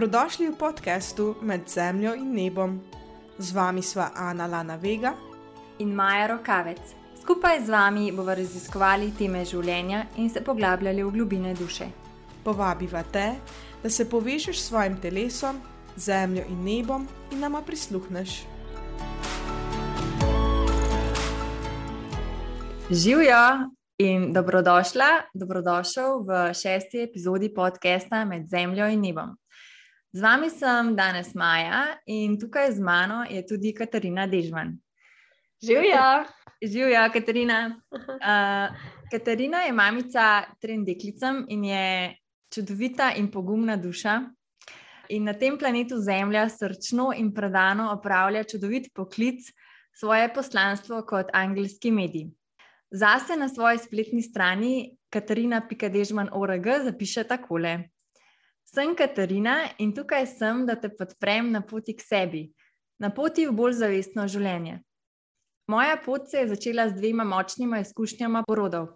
Dobrodošli v podkastu Med zemljo in nebom. Z vami sva Ana Lana Vega in Maja Rokavec. Skupaj z vami bomo raziskovali teme življenja in se poglabljali v globine duše. Povabiva te, da se povežeš s svojim telesom, zemljo in nebom in nama prisluhneš. Živijo in dobrodošla, dobrodošel v šesti epizodi podcasta Med zemljo in nebom. Z vami sem danes Maja in tukaj z mano je tudi Katarina Dežman. Živijo. Živijo, Katarina. Uh, Katarina je mamica trem deklicam in je čudovita in pogumna duša. In na tem planetu Zemlja srčno in predano opravlja čudovit poklic, svoje poslanstvo kot angelski medij. Zase na svoji spletni strani Katarina Pikadežman ORG zapiše takole: Sem Katarina in tukaj sem, da te podprem na poti k sebi, na poti v bolj zavestno življenje. Moja pot se je začela z dvema močnima izkušnjama porodov.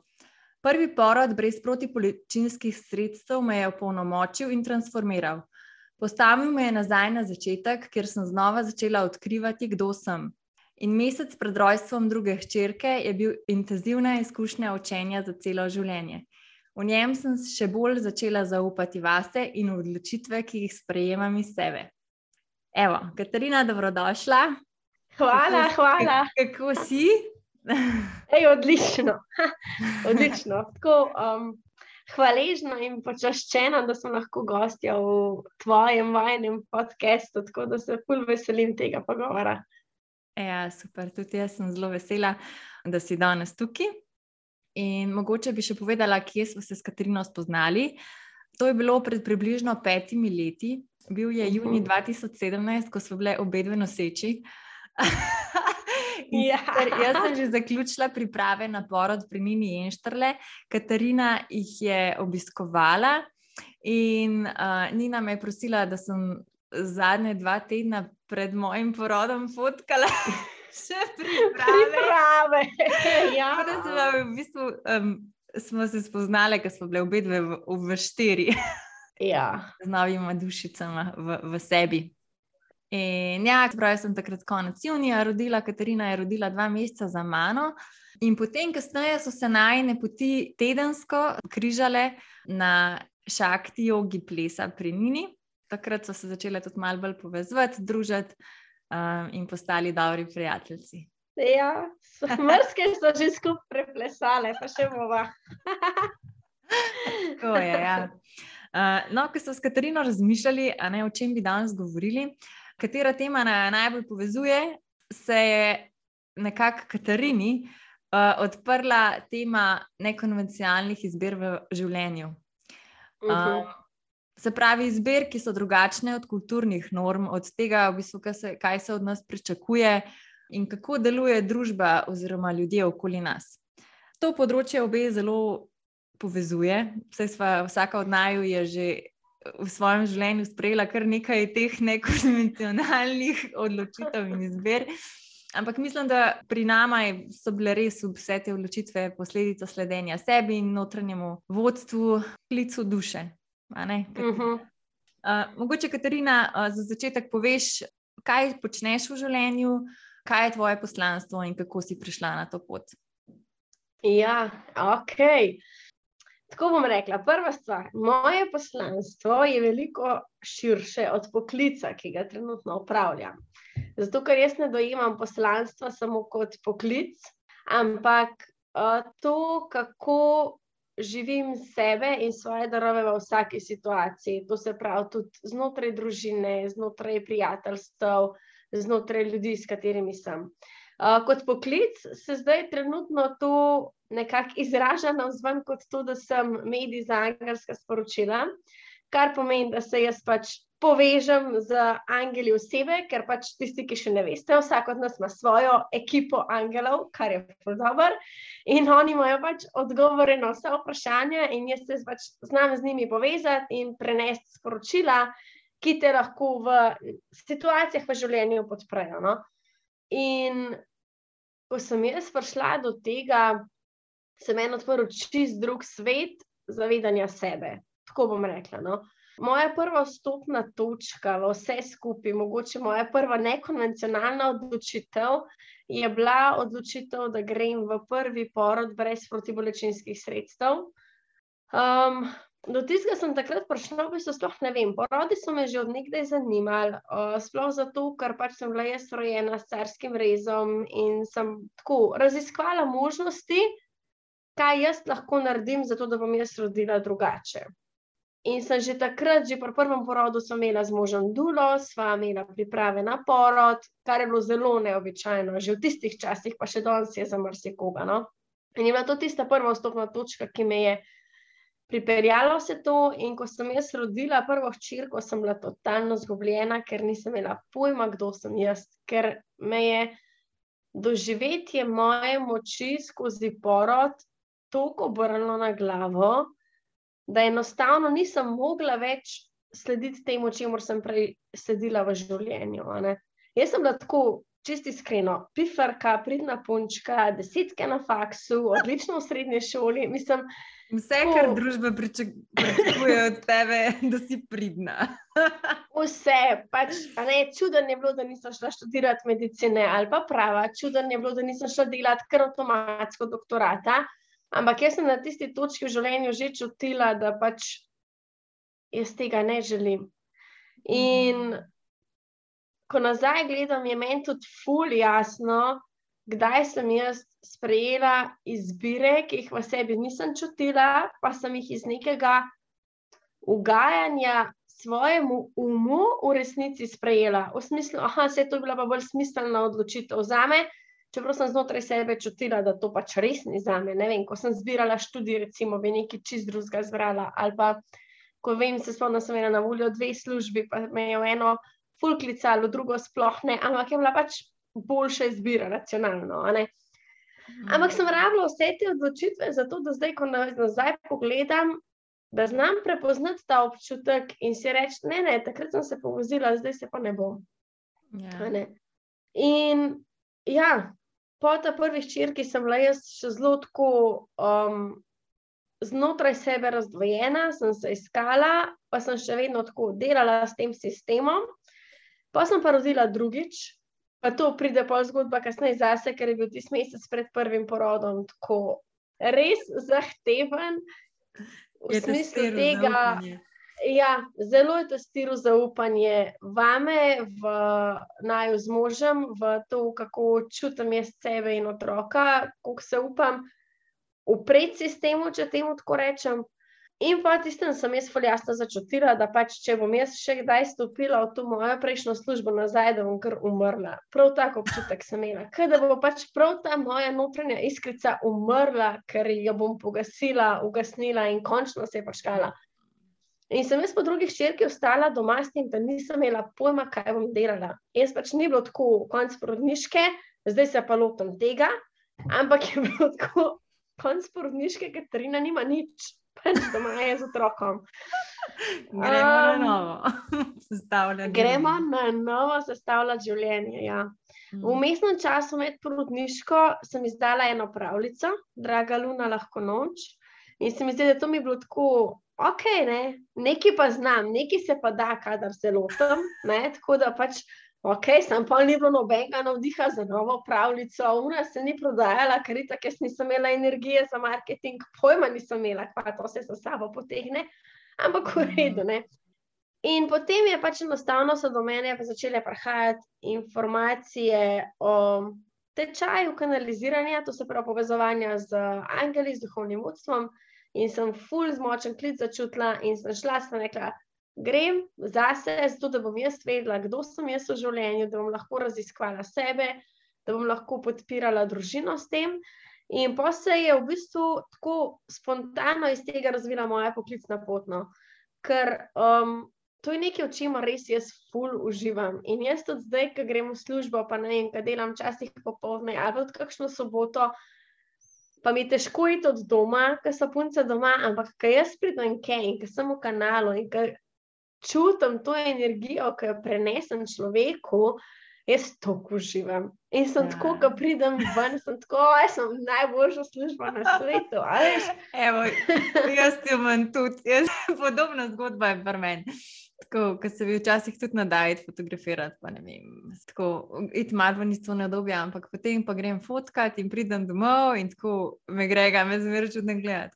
Prvi porod brez protipoličinskih sredstev me je opolnomočil in transformiral. Postavil me je nazaj na začetek, kjer sem znova začela odkrivati, kdo sem. In mesec pred rojstvom druge hčerke je bil intenzivna izkušnja učenja za celo življenje. V njem sem še bolj začela zaupati vase in odločitve, ki jih sprejemam iz sebe. Evo, Katarina, dobrodošla. Hvala, kako, hvala. Kako si? Ej, odlično. odlično. Tako, um, hvaležna in počaščena, da sem lahko gostja v tvojem vajnem podkastu, tako da se pol veselim tega pogovora. Ja, super, tudi jaz sem zelo vesela, da si danes tukaj. In mogoče bi še povedala, kje smo se s Katarino spoznali. To je bilo pred približno petimi leti, bil je juni 2017, ko smo bile obe dve noseči. ja. Jaz sem že zaključila priprave na porod pri Nini Enštrle, Katarina jih je obiskovala in uh, Nina me je prosila, da sem zadnje dva tedna pred mojim porodom fotkala. Še priprave. ja. v bistvu, um, smo se spoznali, ker smo bile obe dve v, v štiri. ja. Z novimi dušicami v, v sebi. In ja, pravi, sem takrat konec junija rodila, Katarina je rodila dva meseca za mano. In potem, kasneje, so se najne poti tedensko križale na šakti jogi plesa pri Nini takrat so se začele tudi malo bolj povezovati, družiti um, in postali dobri prijatelji. Ja, mrske so že skupaj preplesale, pa še bova. Tako je. Ja. Uh, no, ko smo s Katarino razmišljali, ne, o čem bi danes govorili, katera tema naj najbolj povezuje, se je nekako Katarini uh, odprla tema nekonvencionalnih izbir v življenju. Um, uh -huh. Se pravi, izbir, ki so drugačne od kulturnih norm, od tega, v bistvu, kaj, se, kaj se od nas pričakuje in kako deluje družba oziroma ljudje okoli nas. To področje obe zelo povezuje. Sva, vsaka od naju je že v svojem življenju sprejela kar nekaj teh nekonvencionalnih odločitev in izbir. Ampak mislim, da pri nama so bile res vse te odločitve posledica sledenja sebi in notranjemu vodstvu, klicu duše. Uh -huh. uh, mogoče, Katarina, uh, za začetek poveš, kaj počneš v življenju, kaj je tvoje poslanstvo in kako si prišla na to pot. Ja, ok. Tako bom rekla. Prva stvar, moje poslanstvo je veliko širše od poklica, ki ga trenutno upravljam. Zato, ker jaz ne dojemam poslanstva samo kot poklic, ampak uh, to, kako živim sebe in svoje darove v vsaki situaciji. To se pravi tudi znotraj družine, znotraj prijateljstev, znotraj ljudi, s katerimi sem. Uh, kot poklic se zdaj trenutno to nekako izraža na vzven, kot to, da sem medij za angelska sporočila, kar pomeni, da se jaz pač povežem z angeli osebe, ker pač tisti, ki še ne veste, vsak od nas ima svojo ekipo angelov, kar je zelo dobro. In oni imajo pač odgovore na vse vprašanja, in jaz se pač znam z njimi povezati in prenesti sporočila, ki te lahko v situacijah v življenju podprejo. No? In ko sem jaz prišla do tega, sem en odprl čist drug svet zavedanja sebe. Tako bom rekla. No? Moja prva stopna točka v vse skupaj, mogoče moja prva nekonvencionalna odločitev, je bila odločitev, da grem v prvi porod brez protibolečinskih sredstev. Um, do tistega sem takrat prišla, v bistvu sploh ne vem. Porodi so me že od nekdaj zanimali, uh, sploh zato, ker pač sem bila jaz rojena s carskim rezom in sem tako raziskvala možnosti, kaj jaz lahko naredim, zato da bom jaz rodila drugače. In sem že takrat, že pri prvem porodu, imela z možem dulo, sva imela priprave na porod, kar je bilo zelo neobičajno, že v tistih časih, pa še danes je za marsikoga. No? In je bila to tista prva vstopna točka, ki me je pripeljala vse to. In ko sem jaz rodila prvo hčerko, sem bila totalno zgubljena, ker nisem imela pojma, kdo sem jaz, ker me je doživetje moje moči skozi porod tako obrnilo na glavo da enostavno nisem mogla več slediti temu, čemu sem prej sledila v življenju. Jaz sem bila tako, čisti iskreno, pifarka, pridna punčka, desetke na faksu, odlično v srednji šoli. Mislim, Vse, tako, kar družba pričakuje od tebe, da si pridna. Vse, pač, ne, čuden je bilo, da nisem šla študirati medicine ali pa prava, čuden je bilo, da nisem šla delati kar avtomatsko doktorata. Ampak jaz sem na tisti točki v življenju že čutila, da pač jaz tega ne želim. In ko nazaj gledam, je meni tudi ful jasno, kdaj sem jaz sprejela izbire, ki jih v sebi nisem čutila, pa sem jih iz nekega ugajanja svojemu umu v resnici sprejela. V smislu, da je to bila pa bolj smiselna odločitev za me čeprav sem znotraj sebe čutila, da to pač res ni za me. Ne vem, ko sem zbirala študij, recimo, bi nekaj čist drugega zbrala, ali pa ko vem, se spomnim, da sem imela na voljo dve službi, pa me je v eno fulklicalo, drugo sploh ne, ampak je bila pač boljša izbira, racionalno. Ampak sem rabila vse te odločitve, zato da zdaj, ko nazaj pogledam, da znam prepoznati ta občutek in si reči, ne, ne, takrat sem se povozila, zdaj se pa ne bom. Ja. Ne? In ja, po ta prvi ščirki sem bila jaz še zelo tako um, znotraj sebe razdvojena, sem se iskala, pa sem še vedno tako delala s tem sistemom. Pa sem pa rodila drugič, pa to pride pol zgodba kasneje zase, ker je bil tisti mesec pred prvim porodom tako res zahteven. V je smislu tega. Zaupanje. Ja, zelo je testiral zaupanje vame, v naju z možem, v to, kako čutim jaz sebe in otroka, kako se upam upreti sistemu, če temu tako rečem. In pa tistem sem jaz jasno začutila, da pač, če bom jaz še kdaj stopila v to mojo prejšnjo službo nazaj, da bom kar umrla. Prav tako občutek sem imela, da bo pač prav ta moja notranja iskrica umrla, ker jo bom pogasila, ugasnila in končno se je paškala. In sem jaz po drugih črkih ostala doma s tem, da nisem imela pojma, kaj bom delala. Jaz pač ni bilo tako, konc porodniške, zdaj se pa lotim tega, ampak je bilo tako, konc porodniške, ker Trina nima nič, pač doma je z otrokom. Gremo um, na novo sestavljati. Gremo na novo sestavljati življenje. Ja. V mm. mestnem času med porodniško sem izdala eno pravljico, Draga Luna, lahko noč. In se mi zdi, da to mi je bilo tako ok, ne? nekaj pa znam, nekaj se pa da, kadar se lotim. Tako da pač, ok, sem pa ni bilo nobenega navdiha za novo pravljico, ura se ni prodajala, ker je tako, jaz nisem imela energije za marketing, pojma nisem imela, kva to se za sabo potegne, ampak v redu. Ne? In potem je pač enostavno so do mene začele prihajati informacije o tečaju kanaliziranja, to se pravi povezovanja z angeli, z duhovnim vodstvom in sem full zmočen klic začutila in sem šla, sem rekla, grem zase, zato da bom jaz vedela, kdo sem jaz v življenju, da bom lahko raziskvala sebe, da bom lahko podpirala družino s tem. In pa se je v bistvu tako spontano iz tega razvila moja poklicna pot. No. Ker um, to je nekaj, o čemer res jaz ful uživam. In jaz tudi zdaj, ko grem v službo, pa ne vem, kaj delam časih popovdne ali od kakšno soboto, pa mi je težko iti od doma, ker so punce doma, ampak kaj jaz pridem kaj in ker sem v kanalu in ker čutim to energijo, ki jo prenesem človeku, jaz to uživam. In sem ja. tako, ko pridem ven, sem tako, da sem najboljša služba na svetu. Evo, jaz ti imam tudi, jaz, podobna zgodba je pri meni. Tako, ko se bi včasih tudi nadajal fotografirati, pa ne vem, tako, iti malo v isto nadobje, ampak potem pa grem fotkat in pridem domov in tako me grega, me zmeraj čudno gleda.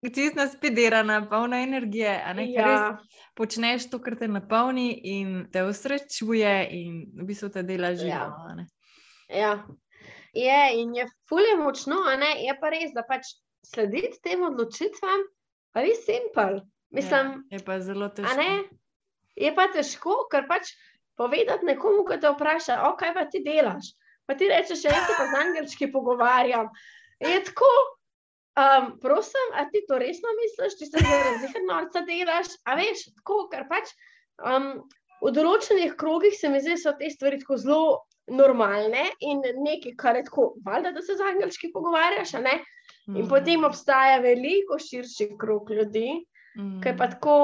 Čist naspidirana, polna energije, a ne ja. res počneš to, kar te napolni in te usrečuje, in v bistvu te dela živo. Ja. ja, je in je fulje močno, a ne je pa res, da pač slediti tem odločitvam, res simpel. Mislim, ja, je pa zelo težko. Je pa težko, ker pač povedati nekomu, ki te vpraša, o, kaj pa ti delaš. Pa ti rečeš, jaz se pa z angelčki pogovarjam. Je tako, Um, prosim, a ti to resno misliš, če se zaradi norca delaš? A veš, tako, ker pač um, v določenih krogih se mi zdi, so te stvari tako zelo normalne in nekaj, kar je tako, valjda, da se z angelčki pogovarjaš. In mm. potem obstaja veliko širši krog ljudi, mm. ki pa tako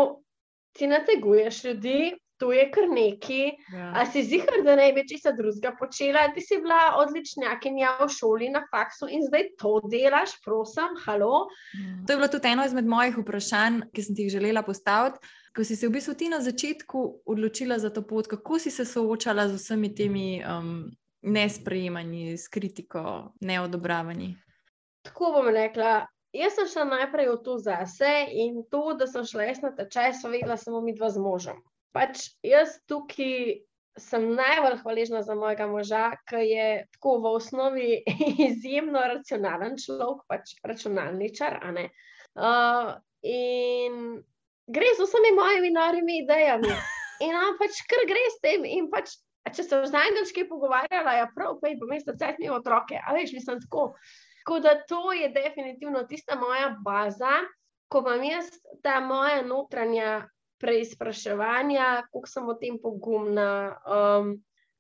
ti nateguješ ljudi, to je kar neki. Ja. A si zihar, da ne bi čisto drugega počela? Ti si bila odličnjakinja v šoli, na faksu in zdaj to delaš, prosim, halo. Ja. To je bilo tudi eno izmed mojih vprašanj, ki sem ti jih želela postaviti. Ko si se v bistvu ti na začetku odločila za to pot, kako si se soočala z vsemi temi um, nesprejemanji, s kritiko, neodobravanji? Tako bom rekla. Jaz sem šla najprej v to zase in to, da sem šla jaz na tečaj, so vedela samo mi dva z možem pač jaz tukaj sem najbolj hvaležna za mojega moža, ki je tako v osnovi izjemno racionalen človek, pač računalničar. Uh, in gre z vsemi mojimi norimi idejami. In on pač kar gre s tem. Pač, če se v znanjski pogovarjala, je ja, prav, pej po mestu cvet mi otroke. A veš, mislim tako. Tako da to je definitivno tista moja baza, ko imam jaz ta moja notranja preizpraševanja, kako sem o tem pogumna, um,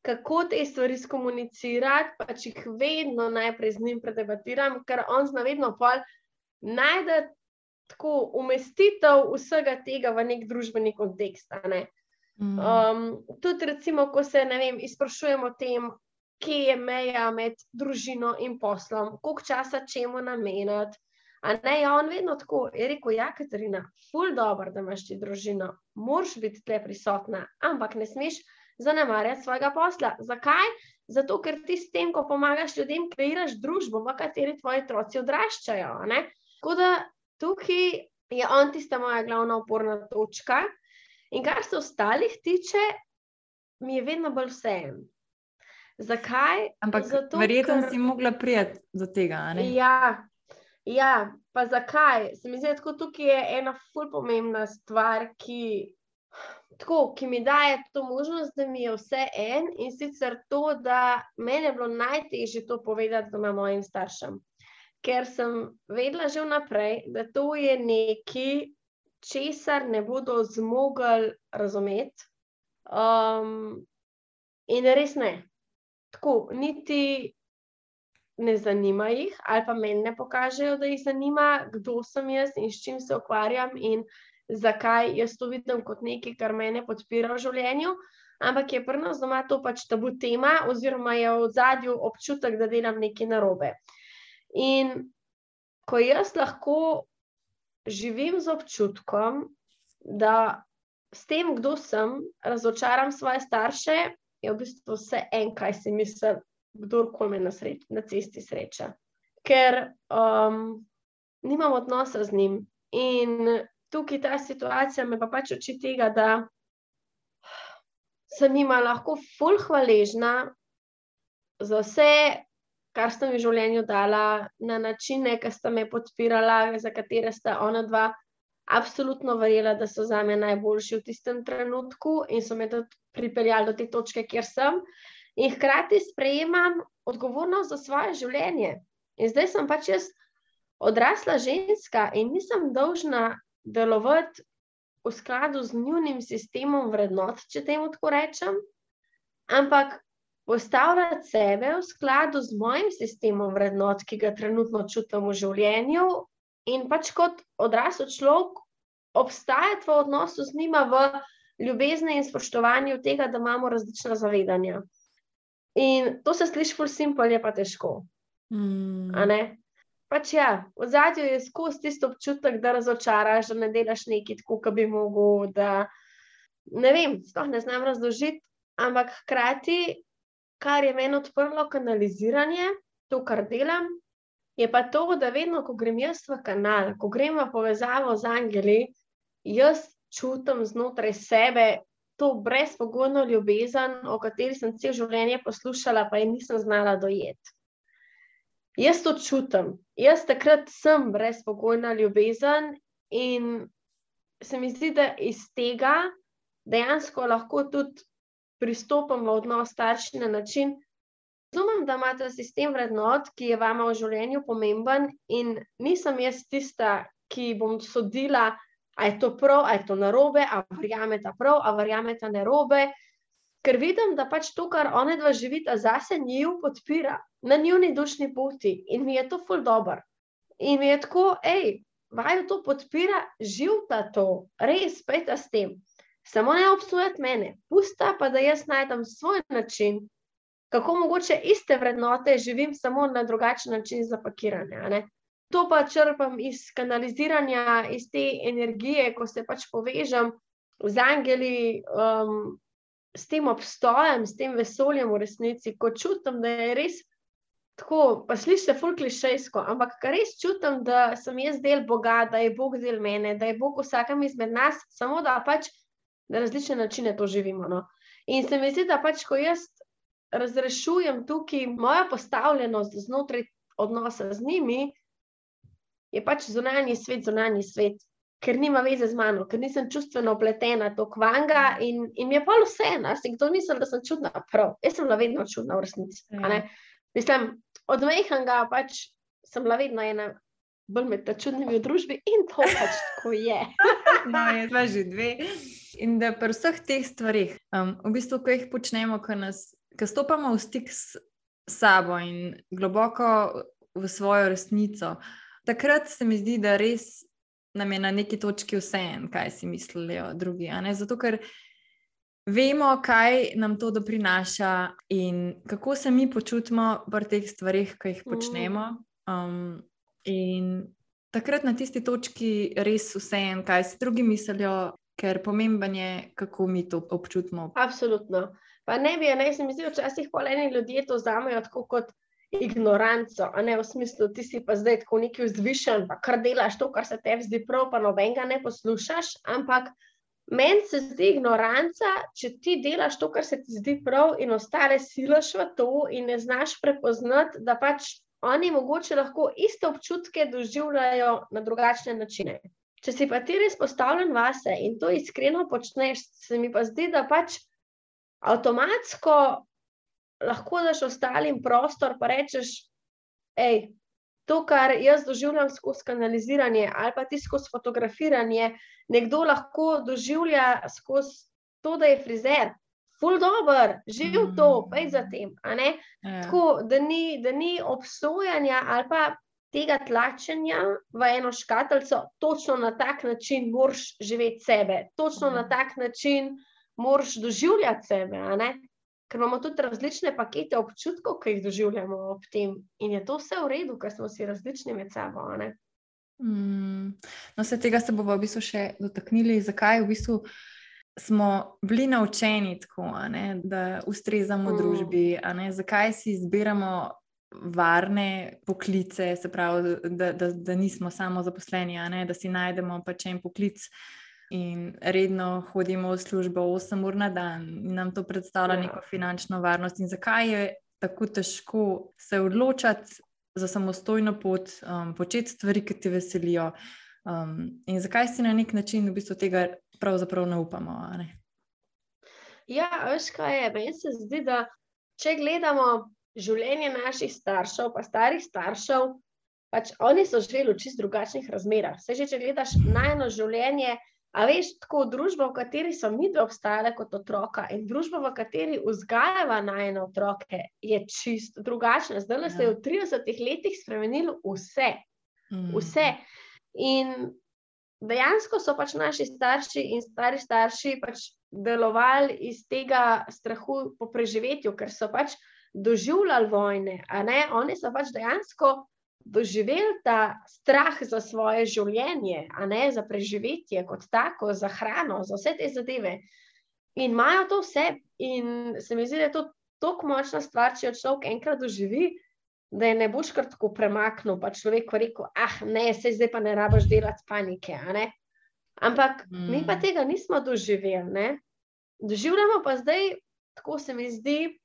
kako te stvari skomunicirati, pa če jih vedno najprej z njim predebatiram, ker on zna vedno pol najti tako umestitev vsega tega v nek družbeni kontekst. Ne? Mm. Um, tudi, recimo, ko se vem, izprašujemo o tem, kje je meja med družino in poslom, koliko časa čemu nameniti. A ne, ja, on vedno tako je rekel, ja, Katarina, ful dobro, da imaš ti družino, moraš biti tle prisotna, ampak ne smeš zanemarjati svojega posla. Zakaj? Zato, ker ti s tem, ko pomagaš ljudem, kreiraš družbo, v kateri tvoji otroci odraščajo. Tako da tukaj je on tista moja glavna oporna točka. In kar se ostalih tiče, mi je vedno bolj vseeno. Zakaj? Ampak verjetno ker... si mogla prijeti do tega. Ja, Ja, pa zakaj? Se mi zdi, da tukaj je ena fully pomembna stvar, ki, tako, ki mi daje to možnost, da mi je vse en in sicer to, da meni je bilo najtežje to povedati doma mojim staršem. Ker sem vedela že vnaprej, da to je nekaj, česar ne bodo zmogli razumeti. Um, in res ne. Tako, niti ne zanima jih, ali pa meni ne pokažejo, da jih zanima, kdo sem jaz in s čim se ukvarjam in zakaj jaz to vidim kot nekaj, kar me podpira v življenju. Ampak je nas doma to pač tabu tema, oziroma je v zadju občutek, da delam nekaj narobe. In ko jaz lahko živim z občutkom, da s tem, kdo sem, razočaram svoje starše, je v bistvu vse en, kaj si mislim, kdorkoli me na, sreč, na cesti sreča. Ker um, nimam odnosa z njim. In tukaj ta situacija me pa pač uči tega, da sem jima lahko fulh hvaležna za vse, kar sta mi v življenju dala, na načine, ki sta me podpirala, za katere sta ona dva. Absolutno verjela, da so za me najboljši v tistem trenutku in so me tudi pripeljali do te točke, kjer sem in hkrati sprejemam odgovornost za svoje življenje. In zdaj sem pač jaz odrasla ženska in nisem dolžna delovati v skladu z njihovim sistemom vrednot, če temu tako rečem, ampak postavljati sebe v skladu z mojim sistemom vrednot, ki ga trenutno čutim v življenju, in pač kot odrasel človek obstajati v odnosu z njima v ljubezni in spoštovanju tega, da imamo različna zavedanja. In to se sliši ful simpel, je pa težko. Mm. Pač ja, v zadju je skozi tisto občutek, da razočaraš, da ne delaš nekaj tako, kot bi mogel. Da, ne vem, sploh ne znam razložiti, ampak hkrati, kar je meni odprlo kanaliziranje, to, kar delam, je pa to, da vedno, ko grem jaz v kanal, ko grem v povezavo z angeli, jaz čutim znotraj sebe to brezpogojno ljubezen, o kateri sem cel življenje poslušala, pa je nisem znala dojeti. Jaz to čutim, jaz takrat sem brezpogojna ljubezen in se mi zdi, da iz tega dejansko lahko tudi pristopim v odnos starši na način. Razumem, da imate sistem vrednot, ki je vama v življenju pomemben, in nisem jaz tista, ki bom sodila, ali je to prav, ali je to narobe, ali verjamete prav, ali verjamete narobe. Ker vidim, da pač to, kar one dva živita zase, njiju podpira na njuni dušni poti in mi je to ful dobr. In mi je tako, hej, vaju to podpira, živta to, res, pejta s tem. Samo ne obsojati mene, pusta pa, da jaz najdem svoj način, kako mogoče iste vrednote živim, samo na drugačen način zapakirane. To pa črpam iz kanaliziranja, iz te energije, ko se pač povežem z angeli, um, s tem obstojem, s tem vesoljem v resnici, ko čutim, da je res tako, pa sliši se ful klišejsko, ampak res čutim, da sem jaz del Boga, da je Bog del mene, da je Bog vsakem izmed nas, samo da pač na različne načine to živimo. No. In se mi zdi, da pač, ko jaz razrešujem tukaj moja postavljenost znotraj odnosa z njimi, je pač zunanji svet, zunanji svet. Ker nima veze z mano, ker nisem čustveno upletena to kvanga, in, in mi je pa vseeno, jaz si kdo mislim, da sem čudna. Prav, jaz sem bila vedno čudna v resnici. a ne. Mislim, od mehanga pač sem bila vedno ena bolj med čudnimi v družbi in to pač tako je. No, jaz pa že dve. In da pri vseh teh stvarih, um, v bistvu, ko jih počnemo, ko, nas, ko stopamo v stik s sabo in globoko v svojo resnico, takrat se mi zdi, da res nam je na neki točki vseeno, kaj si mislijo drugi. Zato, ker vemo, kaj nam to doprinaša in kako se mi počutimo pri teh stvarih, ki jih počnemo. Um, in takrat na tisti točki res vseeno, kaj si drugi mislijo, ker pomemben je, kako mi to občutimo. Absolutno. Pa ne bi, ne, se mi zdi, včasih pa eni ljudje to vzamejo tako kot ignoranco, a ne v smislu, ti si pa zdaj tako neki vzvišen, pa kar delaš to, kar se tebi zdi prav, pa nobenega ne poslušaš, ampak meni se zdi ignoranca, če ti delaš to, kar se ti zdi prav in ostale silaš v to in ne znaš prepoznati, da pač oni mogoče lahko iste občutke doživljajo na drugačne načine. Če si pa ti res postavljen vase in to iskreno počneš, se mi pa zdi, da pač avtomatsko lahko daš ostalim prostor, pa rečeš, hej, to, kar jaz doživljam skozi kanaliziranje ali pa ti skozi fotografiranje, nekdo lahko doživlja skozi to, da je frizer. Ful dobr, živ to, pej za tem. a ne? Ja. Tako, da ni, da ni obsojanja ali pa tega tlačenja v eno škatlico, točno na tak način moraš živeti sebe, točno na tak način moraš doživljati sebe. Ker imamo tudi različne pakete občutkov, ki jih doživljamo ob tem, in je to vse v redu, ker smo si različni med sabo. Mm, no, se tega se bomo v bistvu še dotaknili, zakaj v bistvu smo bili naučeni tako, ne, da ustrezamo Mm. družbi, a ne, zakaj si izbiramo varne poklice, se pravi, da, da, da nismo samo zaposleni, ne, da si najdemo pač en poklic. In redno hodimo v službo 8 ur na dan, in nam to predstavlja Ja. neko finančno varnost. In zakaj je tako težko se odločiti za samostojno pot, um, početi stvari, ki te veselijo. Um, in zakaj si na nek način v bistvu tega pravzaprav ne upamo? Ne? Ja, veš kaj je. Meni se zdi, da če gledamo življenje naših staršev, pa starih staršev, pač oni so živeli v čist drugačnih razmerah. Se že, če gledaš najno življenje, a veš, tako družba, v kateri so mi dve obstajale kot otroka in družba, v kateri vzgajava najne otroke, je čist drugačna. Zdaj Ja. se je v 30 letih spremenilo vse. Mm. vse. In dejansko so pač naši starši in stari starši pač delovali iz tega strahu po preživetju, ker so pač doživljali vojne. Oni so pač dejansko doživeli ta strah za svoje življenje, ne za preživetje kot tako, za hrano, za vse te zadeve. In imajo to vse, in se mi zdi, da je to tako močna stvar, če jo človek enkrat doživi, da je ne boš kar tako premaknil. Pa človek rekel, ah, ne, se zdaj pa ne rabiš delati panike. Ampak mm. mi pa tega nismo doživeli. Ne? Doživljamo pa zdaj, tako se mi zdi,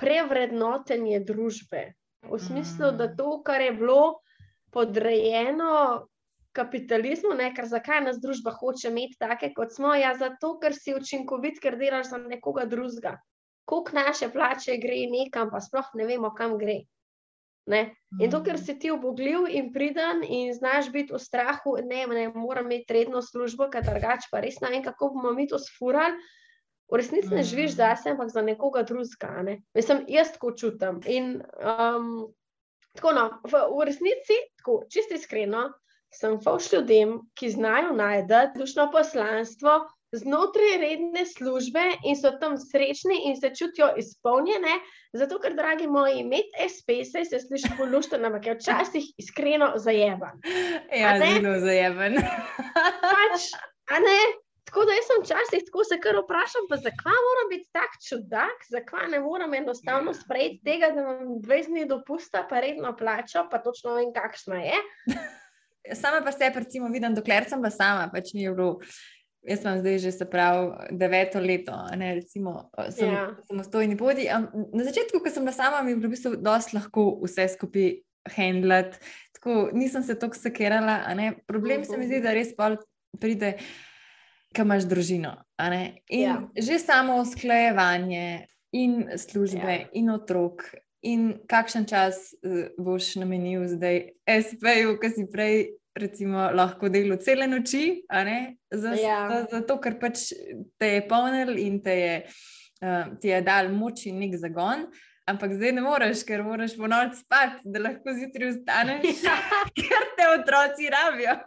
prevrednotenje družbe. V smislu, da mm. to, kar je bilo podrejeno kapitalizmu, ne, ker zakaj nas družba hoče imeti take, kot smo, ja, zato, ker si učinkovit, ker delaš za nekoga drugega. Koliko naše plače gre nekam, pa sploh ne vemo, kam gre. Ne? In to, ker mm. si ti obogljiv in pridan in znaš biti v strahu, ne, ne moram imeti redno službo, ker drugače pa res ne vem, kako bomo mi to sfurali. V resnici ne živiš mm. za sebe, ampak za nekoga drugega. Ne? Mislim, jaz tako čutim. In um, tako, no, v, v resnici, tako, čisto iskreno, sem fauš ljudem, ki znajo najti dušno poslanstvo znotraj redne službe in so tam srečni in se čutijo izpolnjene. Zato, ker, dragi moji, imeti SPS-e se sliši polušteno, ampak je včasih iskreno zajeban. Ja, zelo zajeban. pač, Tako da jaz sem včasih tako se kar vprašam, pa zakaj moram biti tak čudak, zakaj ne morem enostavno sprejeti tega, da imam dve dni dopusta, pa redno plačo, pa točno vem, kakšna je. sama pa se, recimo, vidim, dokler sem pa sama, pač ni bilo. Jaz sem zdaj že se pravi deveto leto, ne recimo, sem ja. samostojni podi. Na začetku, ko sem bila sama, mi je bilo v bistvu dosti lahko vse skupaj handlati. Tako nisem se tako sekirala. Problem se mi zdi, da res pa pride, ko imaš družino. In ja. že samo usklajevanje in službe ja. in otrok in kakšen čas uh, boš namenil zdaj SP-ju, ki si prej recimo, lahko delal cele noči, zato, ja. zato ker pač te je polnil in te je, uh, ti je dal moč in nek zagon. Ampak zdaj ne moreš, ker moraš po noč spati, da lahko zjutraj vstaneš, ja. ker te otroci rabijo.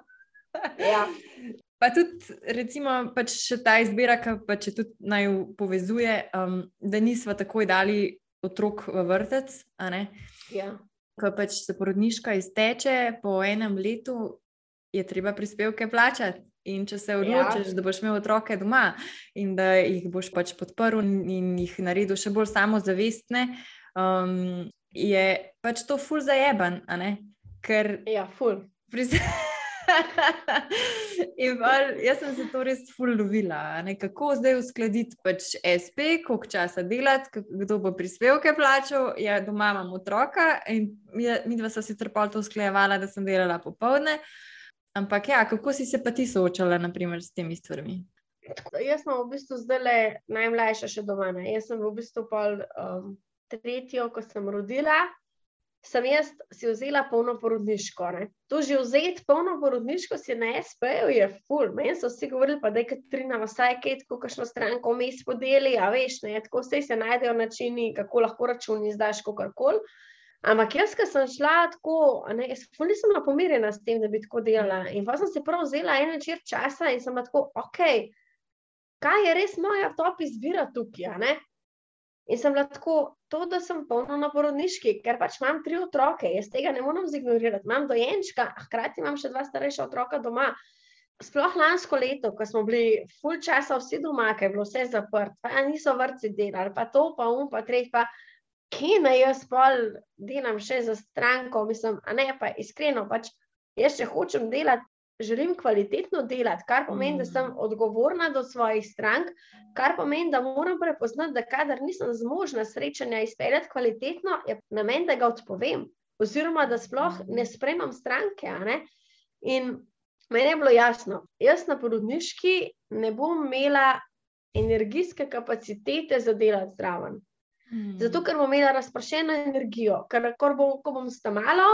ja. Pa tudi, recimo, pač ta izbira, ki pa če tudi naj povezuje, um, da nismo takoj dali otrok v vrtec. Ja. Ko pač se porodniška izteče, po enem letu je treba prispevke plačati. In če se odločiš, ja. da boš imel otroke doma in da jih boš pač podprl in jih naredil še bolj samozavestne, um, je pač to ful zajeban. Ker. Ja, ful. Val, jaz sem se to res fulovila, kako zdaj uskladiti pač SP, koliko časa delati, kdo bo prispevke plačal. Ja, doma imam otroka in mi dva sva sicer pol to usklajevala, da sem delala popovdne. Ampak ja, kako si se pa ti soočala naprimer, s temi stvarmi? Jaz sem v bistvu zdaj le najmlajša še doma. Ne? Jaz sem v bistvu pol um, tretjo, ko sem rodila sem jaz si vzela polno porodniško. Ne. To že vzeti polno porodniško si na SP-ju je ful. Meni so vsi govorili, pa da je Katrina vsaj kaj, tako kakšno stranko vmes podeli, a veš, ne, tako vse se najdejo načini, kako lahko računi izdaš kakorkoli. Ampak jaz, ki sem šla tako, ne, jaz nisem bila pomirjena s tem, da bi tako delala. In pa sem si prav vzela en večer časa in sem tako, ok, kaj je res moja top izbira tukaj? In sem bila tako, to, da sem polno na porodniški, ker pač imam tri otroke, jaz tega ne morem zignorirati. Imam dojenčka, hkrati imam še dva starejša otroka doma. Sploh lansko leto, ko smo bili full časa vsi doma, ker je bilo vse zaprto, pa niso vrci delali, pa to, pa um, pa tretj, pa kje naj jaz pol delam še za stranko, mislim, a ne pa iskreno, pač jaz še hočem delati želim kvalitetno delati, kar pomeni, da sem mm. odgovorna do svojih strank, kar pomeni, da moram prepoznati, da kadar nisem zmožna srečanja izpeljati kvalitetno, je namen, da ga odpovem, oziroma da sploh ne mm. spremam stranke. Ne? In meni je bilo jasno, jaz na porodniški ne bom imela energijske kapacitete za delati zraven. Zato, ker bom imela razpršeno energijo, ker ko bom, bom stamala,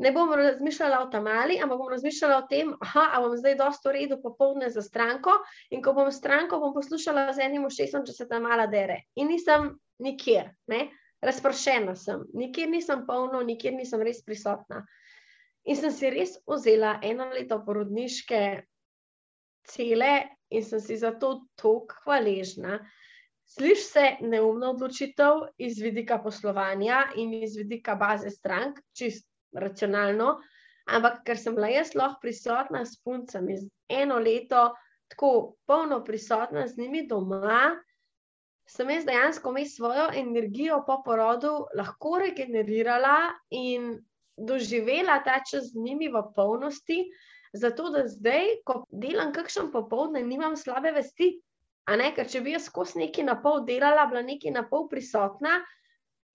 ne bom razmišljala o tamali, ampak bom razmišljala o tem, da bom zdaj dosto redo popoldne za stranko in ko bom stranko, bom poslušala z enim ušesom, če se ta mala dere. In nisem nikjer, ne? razprošena sem, nikjer nisem polno, nikjer nisem res prisotna. In sem si res vzela eno leto porodniške cele in sem si za to tako hvaležna. Sliši se neumno odločitev iz vidika poslovanja in iz vidika baze strank, čist racionalno, ampak ker sem bila jaz lahko prisotna s puncami eno leto, tako polno prisotna z njimi doma, sem jaz dejansko imela svojo energijo po porodu lahko regenerirala in doživela ta čas z njimi v polnosti, zato da zdaj, ko delam kakšen popoldne, nimam slabe vesti. Ker če bi jaz skozi neki na pol delala, bila neki na pol prisotna,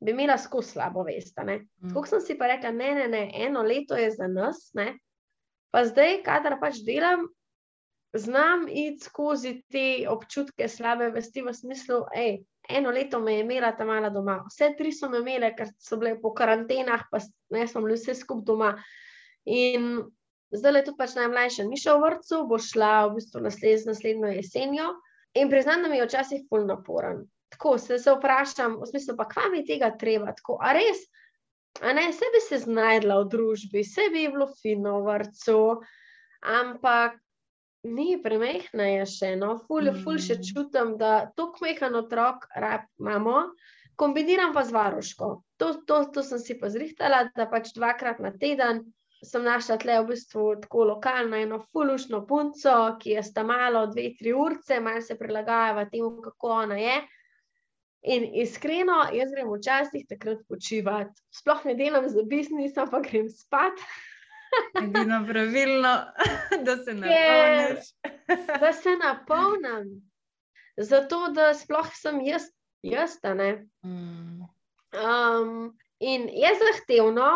bi imela skozi slabo vest. Mm. Tako sem si pa rekla, ne, ne, ne, eno leto je za nas, ne. pa zdaj, kadar pač delam, znam iti skozi te občutke slabe vesti v smislu, hej, eno leto me je imela ta mala doma, vse tri so me imele, ker so bile po karantenah, pa ne, smo bili vse skupaj doma. In zdaj je tudi pač najmlajša, ni šla v vrtu, bo šla v bistvu nasled, naslednjo jesenjo. In priznam, da mi je včasih pol naporen. Tako se, se vprašam, v smislu, pa kva mi tega treba, tako, a res, a ne, se bi se znajdla v družbi, se bi bilo fino v vrtu, ampak ni premehna je še, no, ful, mm. ful še čutim, da to kmehan otrok rab imamo, kombiniram pa z varoško. To, to, to sem si pa zrihtala, da pač dvakrat na teden sem našla tle v bistvu tako lokalno eno fulušno punco, ki je sta malo, dve, tri urce, malo se prilagajava temu, kako ona je. In iskreno, jaz grem včasih takrat počivati. Sploh ne delam za biznis, ampak grem spat. Edino pravilno, da se napolniš. da se napolnim. Zato, da sploh sem jaz, jaz ne. Mm. Um, in je zahtevno,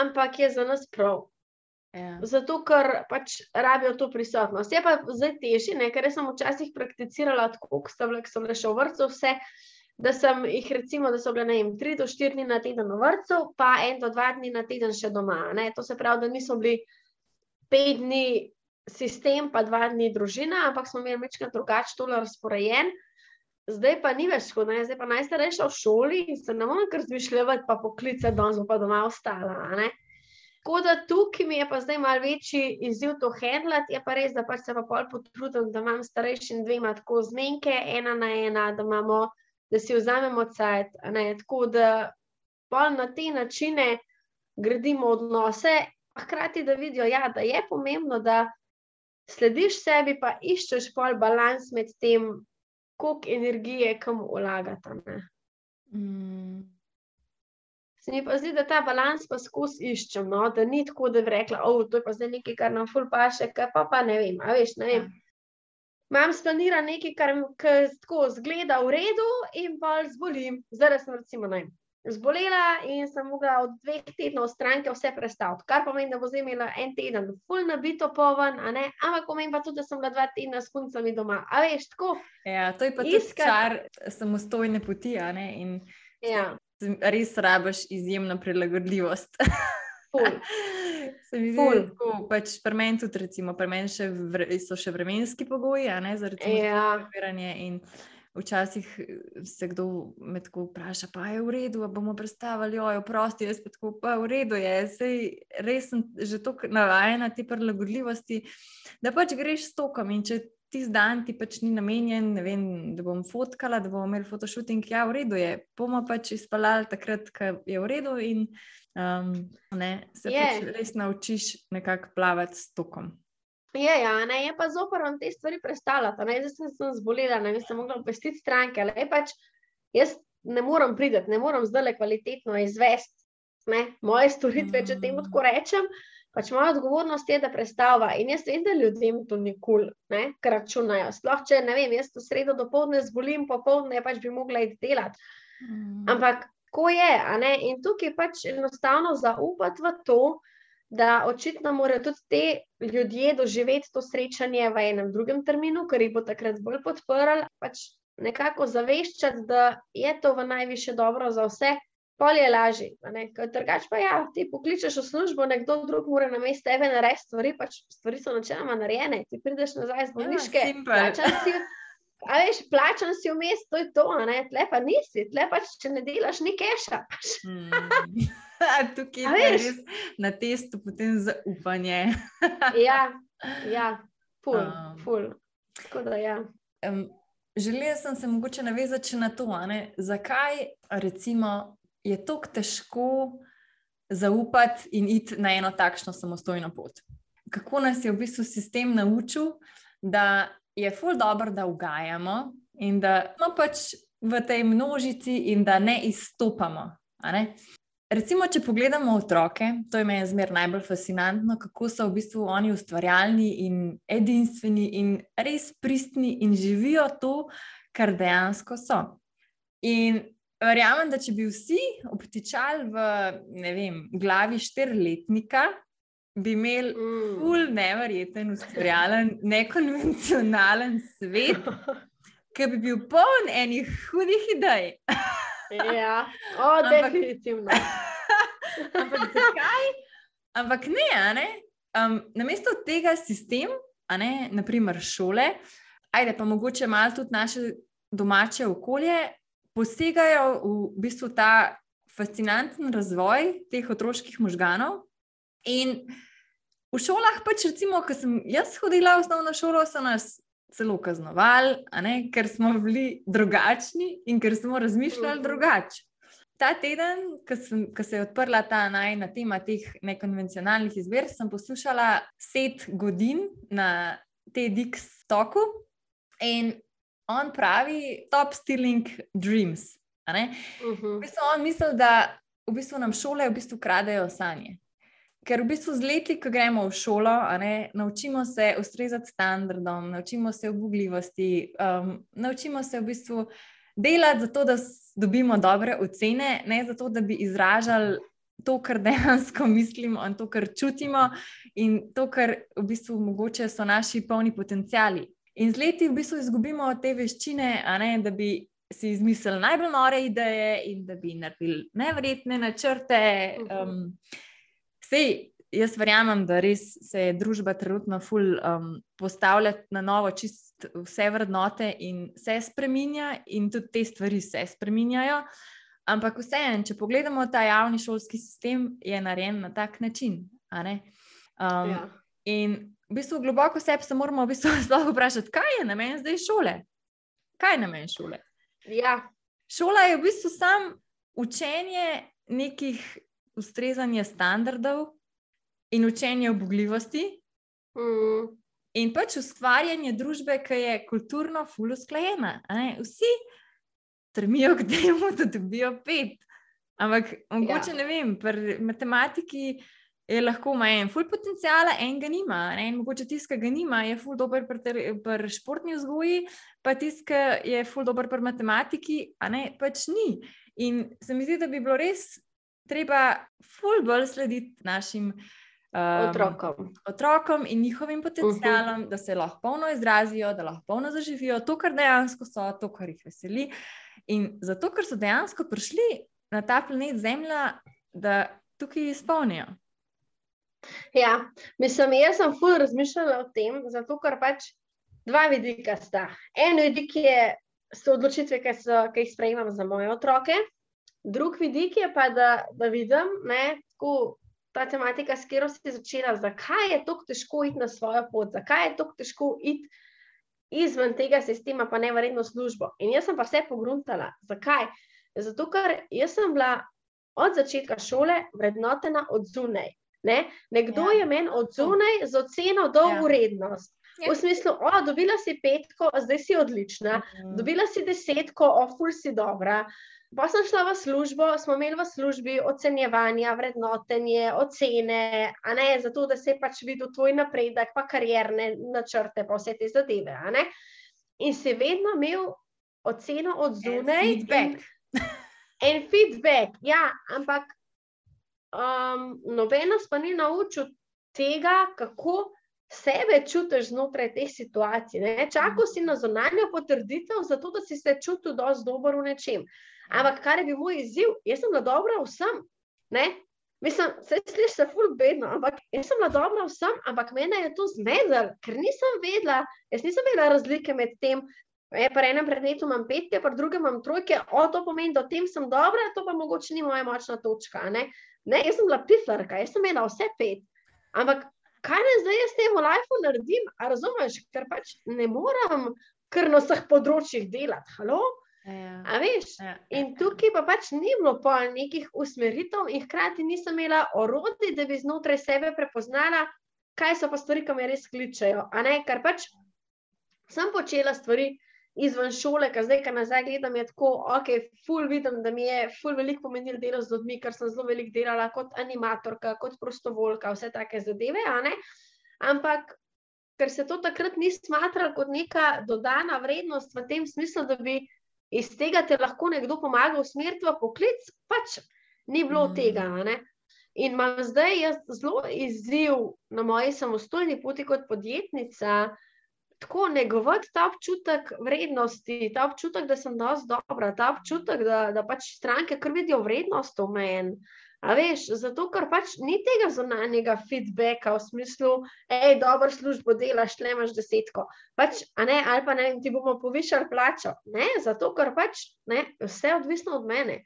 ampak je za nas prav. Yeah. Ja. Zato, ker pač rabijo to prisotnost. Je pa zdaj težje, ker sem včasih prakticirala tako, kot sem le še v vrtu, vse da sem jih, recimo, da so bile vem, tri do štiri dni na teden v vrtu, pa en do dva dni na teden še doma. Ne? To se pravi, da niso bili pet dni sistem, pa dva dni družina, ampak smo imeli večkrat drugače tole razporejen. Zdaj pa ni več tako, zdaj pa najstarejša v šoli in se ne morem kar zmišljati, pa poklicati, da bom pa doma ostala. Tako da tukaj mi je pa zdaj malo večji izziv to handlati, je pa res, da pač se pa pol potrudim, da imam starejšim dvema tako zmenke, ena na ena, da imamo da si vzamemo cajt, tako da na te načine gradimo odnose, a hkrati da vidijo, ja, da je pomembno, da slediš sebi, pa iščeš pol balans med tem, koliko energije kam vlagati. Mm. Se mi pa zdi, da ta balans pa skozi iščem, no? da ni tako, da bi rekla, oh, je to zdaj nekaj, kar nam ful paše, pa pa ne vem, a veš, ne vem. Ja imam splaniran nekaj, kar mi tako zgleda v redu, in pa zbolim. Zdaj sem recimo naj. Zbolela in sem mogla od dveh tednov stranke vse predstaviti, kar pomeni, da bo zdaj imela en teden, full nabito poven, ampak pomeni pa tudi, da sem bila dva tedna s puncami doma. A veš, tako. Ja, to je pa iskar... čar samostojne poti, in ja. res rabiš izjemno prilagodljivost. Se mi zdi, da je pač pri meni tudi, recimo, pri meni še vre, so še vremenski pogoji, a ne za recimo, ja. Včasih se kdo me tako vpraša, pa je v redu, da bomo predstavili, oj, prosti, jaz pa tako, pa je v redu, je. Sej, res sem že tako navajena te prilagodljivosti, da pač greš s tokom in če ti zdan ti pač ni namenjen, vem, da bom fotkala, da bomo imeli fotoshooting, ja, v redu je, bomo pač izpalali takrat, ko je v redu in Um, ne, se pač res naučiš nekako plavati s tokom. Je, ja, ne, je pa zoprno te stvari predstavljati. Zdaj sem, sem zbolela, ne sem mogla obvestiti stranke. Pač, jaz ne morem priti, ne morem zdaj le kvalitetno izvesti moje storitve, mm. če temu tako rečem. Pač moja odgovornost je, da predstavlja. In jaz vem, da ljudem to nikoli ne računajo. Sploh če ne vem, jaz to sredo do povdne zbolim, popovdne pač bi mogla iti delati. Mm. Ampak tako je. In tukaj pač enostavno zaupati v to, da očitno morajo tudi te ljudje doživeti to srečanje v enem drugem terminu, ker jih bo takrat bolj podprl. Pač nekako zaveščati, da je to v najviše dobro za vse. Pol je lažje, drugač pa ja, ti pokličeš v službo, nekdo drug mora na mestu tebe narediti stvari, pač stvari so načeloma narejene, ti prideš nazaj z bolniške. Ja, A veš, plačan si vmes, to je to, ne, tle pa nisi, tle pa če ne delaš, ni keša. mm. Tukaj je res na testu potem zaupanje. ja, ja, ful, um, ful. Da, ja. um, želela sem se mogoče navezati na to, zakaj recimo, je tako težko zaupati in iti na eno takšno samostojno pot. Kako nas je v bistvu sistem naučil, da je ful dobro, da ugajamo in da smo pač v tej množici in da ne izstopamo. Ne? Recimo, če pogledamo otroke, to je meni zmer najbolj fascinantno, kako so v bistvu oni ustvarjalni in edinstveni in res pristni in živijo to, kar dejansko so. In verjamem, da če bi vsi obtičali v vem, glavi štiriletnika, bi imeli mm. ful nevreten, ustvarjalen, nekonvencionalen svet, ki bi bil poln enih hudih idej. Ja, o, definitivno. Ampak zakaj? Ampak ne, ne? Um, namesto tega sistem, ne naprimer šole, ajde pa mogoče malo tudi naše domače okolje, posegajo v bistvu ta fascinanten razvoj teh otroških možganov. In v šolah, pač recimo, ko sem jaz hodila v osnovno šolo, so nas celo kaznovali, ker smo bili drugačni in ker smo razmišljali mhm. drugače. Ta teden, ko se je odprla ta najna tema teh nekonvencionalnih izbir, sem poslušala set godin na TEDx toku in on pravi: Stop stealing dreams. Uh -huh. v bistvu on misli, da v bistvu nam šole v bistvu kradejo sanje. Ker v bistvu z leti, ko gremo v šolo, ne, naučimo se ustrezati standardom, naučimo se obugljivosti, um, naučimo se v bistvu delati zato, da dobimo dobre ocene, ne zato, da bi izražali to, kar dejansko mislimo in to, kar čutimo in to, kar v bistvu mogoče so naši polni potencijali. In z leti v bistvu izgubimo te veščine, ne, da bi si izmislili najbolj nore ideje in da bi naredili nevredne načrte. Um, Sej, jaz verjamem, da res se je družba trenutno ful um, postavlja na novo, čist vse vrednote in se spremenja, in tudi te stvari se spremenjajo. Ampak vseeno, če pogledamo ta javni šolski sistem, je narejen na tak način. Um, ja. In v bistvu globoko sebe se moramo v bistvu vprašati, kaj je namen zdaj šole? Kaj je namen šole? Ja. Šola je v bistvu samo učenje nekih ustrezanje standardov in učenje obogljivosti. Mm. In pač ustvarjanje družbe, ki je kulturno fulusklajena. Vsi trmijo k temu, da dobijo pet. Ampak mogoče ja. ne vem, pri matematiki je lahko ima en ful potencijala, en ga nima. Ne? In mogoče tisti, ki ga nima, je ful dober pri, pri športni vzgoji, pa tisti, ki je ful dober pri matematiki, a ne pač ni. In se mi zdi, da bi bilo res treba ful bolj slediti našim um, otrokom. otrokom in njihovim potencialom, uh mhm. -huh. da se lahko polno izrazijo, da lahko polno zaživijo to, kar dejansko so, to, kar jih veseli. In zato, ker so dejansko prišli na ta planet Zemlja, da tukaj izpolnijo. Ja, mislim, jaz sem ful razmišljala o tem, zato ker pač dva vidika sta. En vidik je, so odločitve, ki, so, ki jih sprejemam za moje otroke, Drug vidik je pa, da, da vidim, da ta tematika, s katero si začela, zakaj je tako težko iti na svojo pot, zakaj je tako težko iti izven tega sistema, pa ne vredno službo. In jaz sem pa vse pogruntala. Zakaj? Zato, ker sem bila od začetka šole vrednotena od zunaj. Ne? Nekdo ja. je meni od zunaj z oceno do ja. urednost. Ja. V smislu, o, dobila si petko, zdaj si odlična, mhm. dobila si desetko, o, ful si dobra. Pa sem šla v službo, smo imeli v službi ocenjevanja, vrednotenje, ocene, a ne zato, da se je pač videl tvoj napredek, pa karierne načrte, pa vse te zadeve. In si vedno imel oceno od zunaj. Feedback. En feedback, ja, ampak um, noben nas pa ni naučil tega, kako sebe čutiš znotraj teh situacij. Čakal si na zonanjo potrditev, zato da si se čutil dosti dobro v nečem. Ampak kar je bil moj izziv, jaz sem bila dobra vsem. Ne? Mislim, se sliši se ful bedno, ampak jaz sem bila dobra vsem, ampak mene je to zmedel, ker nisem vedela, jaz nisem vedela razlike med tem. E, pri enem predmetu imam petke, pri drugem imam trojke, o to pomeni, da v tem sem dobra, to pa mogoče ni moja močna točka. Ne? Ne, jaz sem bila piflarka, jaz sem imela vse pet. Ampak kaj ne zdaj s tem lifeu naredim? A razumeš, ker pač ne morem kar na vseh področjih delati. Halo? Ja. A veš? Ja. In tukaj pa pač ni bilo pa nekih usmeritev, in hkrati nisem imela orodij, da bi znotraj sebe prepoznala, kaj so pa stvari, ki me res kličejo. A ne, ker pač sem počela stvari izven šole, ker zdaj, ko nazaj gledam, je tako, ok, ful vidim, da mi je ful veliko pomenilo delo z ljudmi, ker sem zelo veliko delala kot animatorka, kot prostovoljka, vse take zadeve, a ne. Ampak. Ker se to takrat ni smatralo kot neka dodana vrednost, v tem smislu, da bi iz tega te lahko nekdo pomaga usmeriti v poklic, pač ni bilo Mm. tega. Ne? In imam zdaj jaz zelo izziv na moji samostojni poti kot podjetnica, tako negovati ta občutek vrednosti, ta občutek, da sem dosti dobra, ta občutek, da, da pač stranke kar vidijo vrednost v meni. A veš, zato ker pač ni tega zunanjega feedbacka v smislu, hej, dobro službo delaš, tle imaš desetko. Pač, ne, ali pa ne, ti bomo povišali plačo. Ne, zato ker pač ne, vse je odvisno od mene.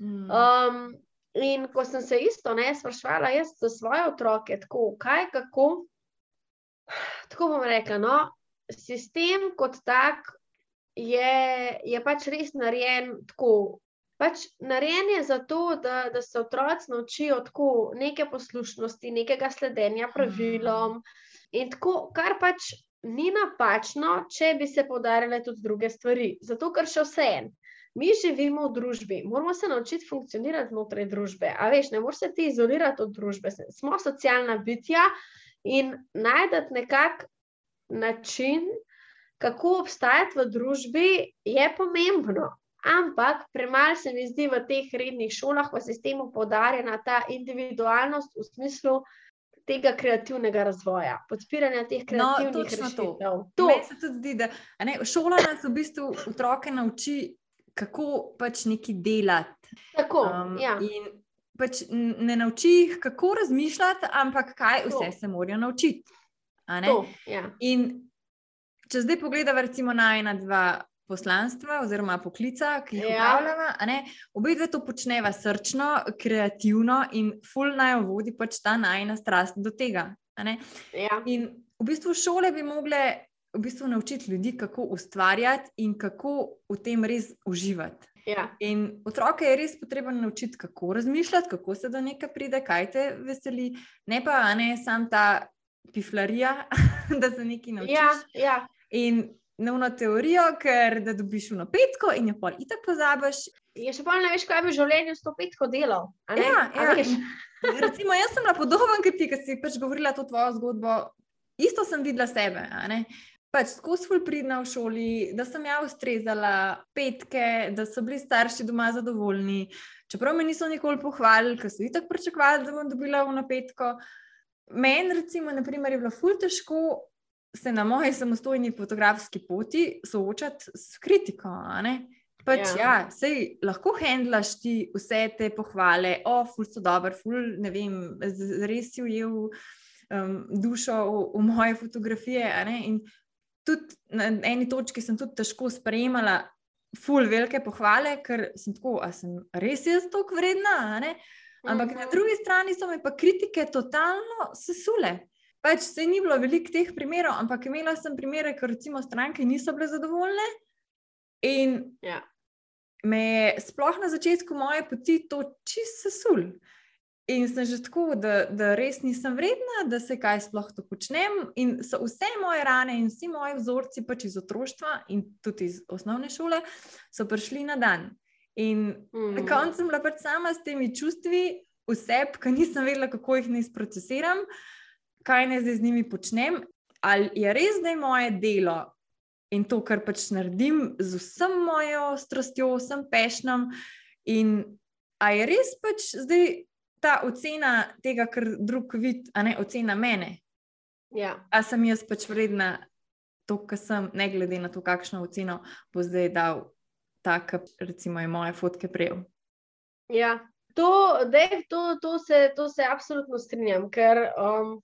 Mm. Um, in ko sem se isto ne sprašvala, jaz za svoje otroke, tako kaj, kako. Tako bom rekla, no, sistem kot tak je, je pač res narejen tako. Pač narejen je zato, da, da se otroci naučijo tako neke poslušnosti, nekega sledenja pravilom. In tako, kar pač ni napačno, če bi se podarile tudi druge stvari. Zato, ker še vse en. Mi živimo v družbi, moramo se naučiti funkcionirati znotraj družbe. A veš, ne moreš se ti izolirati od družbe. Smo socialna bitja in najdete nekak način, kako obstajati v družbi, je pomembno. Ampak premalo se mi zdi v teh rednih šolah, v sistemu poudarjena ta individualnost v smislu tega kreativnega razvoja, podpiranja teh kreativnih No, točno to. rešitev. To. Meni se tudi zdi, da ne, šola nas v bistvu otroke nauči, kako pač neki delati. Tako, Um, ja. In pač ne nauči jih, kako razmišljati, ampak kaj To. vse se morajo naučiti. To, ja. In če zdaj pogledamo, recimo, na ena, dva poslanstva oziroma poklica, ki jih Ja. upravljamo, a ne, obe dve to počneva srčno, kreativno in ful naj vodi pač ta najna strast do tega. Ja. In v bistvu šole bi mogle v bistvu naučiti ljudi, kako ustvarjati in kako v tem res uživati. Ja. In otroke je res potrebno naučiti, kako razmišljati, kako se do nekaj pride, kaj te veseli, ne pa ne sam ta piflarija, da se nekaj naučiš. Ja, ja. In nevno teorijo, ker da dobiš v petko in jo pol itak pozabiš. Je še pa ne veš, kaj bi v življenju s to petko delal. Ja, ja. in Recimo, jaz sem bila podoben kot ti, ki si pač govorila to tvojo zgodbo. Isto sem videla sebe. Pač skozi ful pridna v šoli, da sem ja ustrezala petke, da so bili starši doma zadovoljni. Čeprav me niso nikoli pohvalili, ker so itak pričakovali, da bom dobila v napetko. Meni, recimo, naprimer, je bilo ful težko se na moji samostojni fotografski poti soočati s kritiko. Pač, Ja. ja, sej lahko handlaš ti vse te pohvale, o, ful so dober, ful, ne vem, res si ujel um, dušo v, v moje fotografije. In tudi na eni točki sem tudi težko sprejemala ful velike pohvale, ker sem tako, a sem res jaz toliko vredna, a ne. Ampak na drugi strani so me pa kritike totalno sesule. Pač se ni bilo veliko teh primerov, ampak imela sem primere, ker recimo stranke niso bile zadovoljne. In Ja. me je sploh na začetku moje poti to čist sesul. In sem že tako, da, da res nisem vredna, da se kaj sploh to počnem. In so vse moje rane in vsi moji vzorci pač iz otroštva in tudi iz osnovne šole, so prišli na dan. In Na Mm. koncu sem bila pač sama s temi čustvi, vse, ki nisem vedela, kako jih naj sprocesiram, kaj naj zdaj z njimi počnem. Ali je res zdaj moje delo in to, kar pač naredim, z vsem mojo strastjo, vsem pešnom, in a je res pač zdaj ta ocena tega, kar drug vidi, a ne ocena mene. Ja. A sem jaz pač vredna to, kar sem, ne glede na to, kakšno oceno bo zdaj dal ta, ki recimo je moje fotke prejel. Ja, to, dej, to, to, se, to se absolutno strinjam, ker um,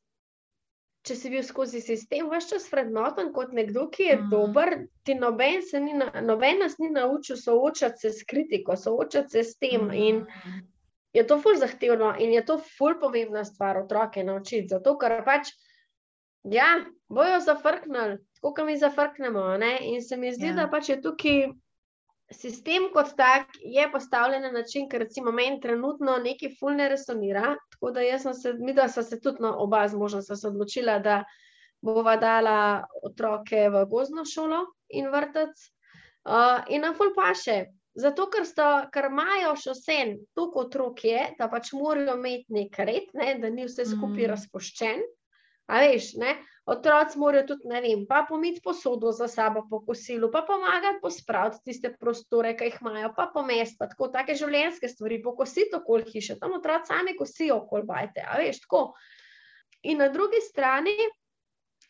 če si bil skozi sistem, veš čas vrednoten kot nekdo, ki je Mm. dober, ti noben, ni, na- noben nas ni naučil soočati se s kritiko, soočati se s tem. Mm. In je to ful zahtevno in je to ful pomembna stvar otroke naučiti, zato ker pač, ja, bojo zafrknili. tako kot mi zafrknemo. Ne? In se mi zdi, Ja. da pač je tukaj sistem kot tak je postavljen na način, ker recimo meni trenutno nekaj ful ne resonira. Tako da jaz sem se, mi da sem se tudi no, oba z možem sva se odločila, da bova dala otroke v gozno šolo in vrtec. Uh, in na ful paše. Zato, ker, sta, ker imajo še vse toliko otrok, je, da pač morajo imeti nek red, ne, da ni vse skupaj mm. razpoščen. A veš, ne? Otroci morajo tudi, ne vem, pa pomiti posodo za sabo po kosilu, pa pomagati pospraviti tiste prostore, ki jih imajo, pa pomesti, pa tako, take življenjske stvari, pokositi okoli hiše, tam otroci sami kosijo okoli bajte, a veš, tako. In na drugi strani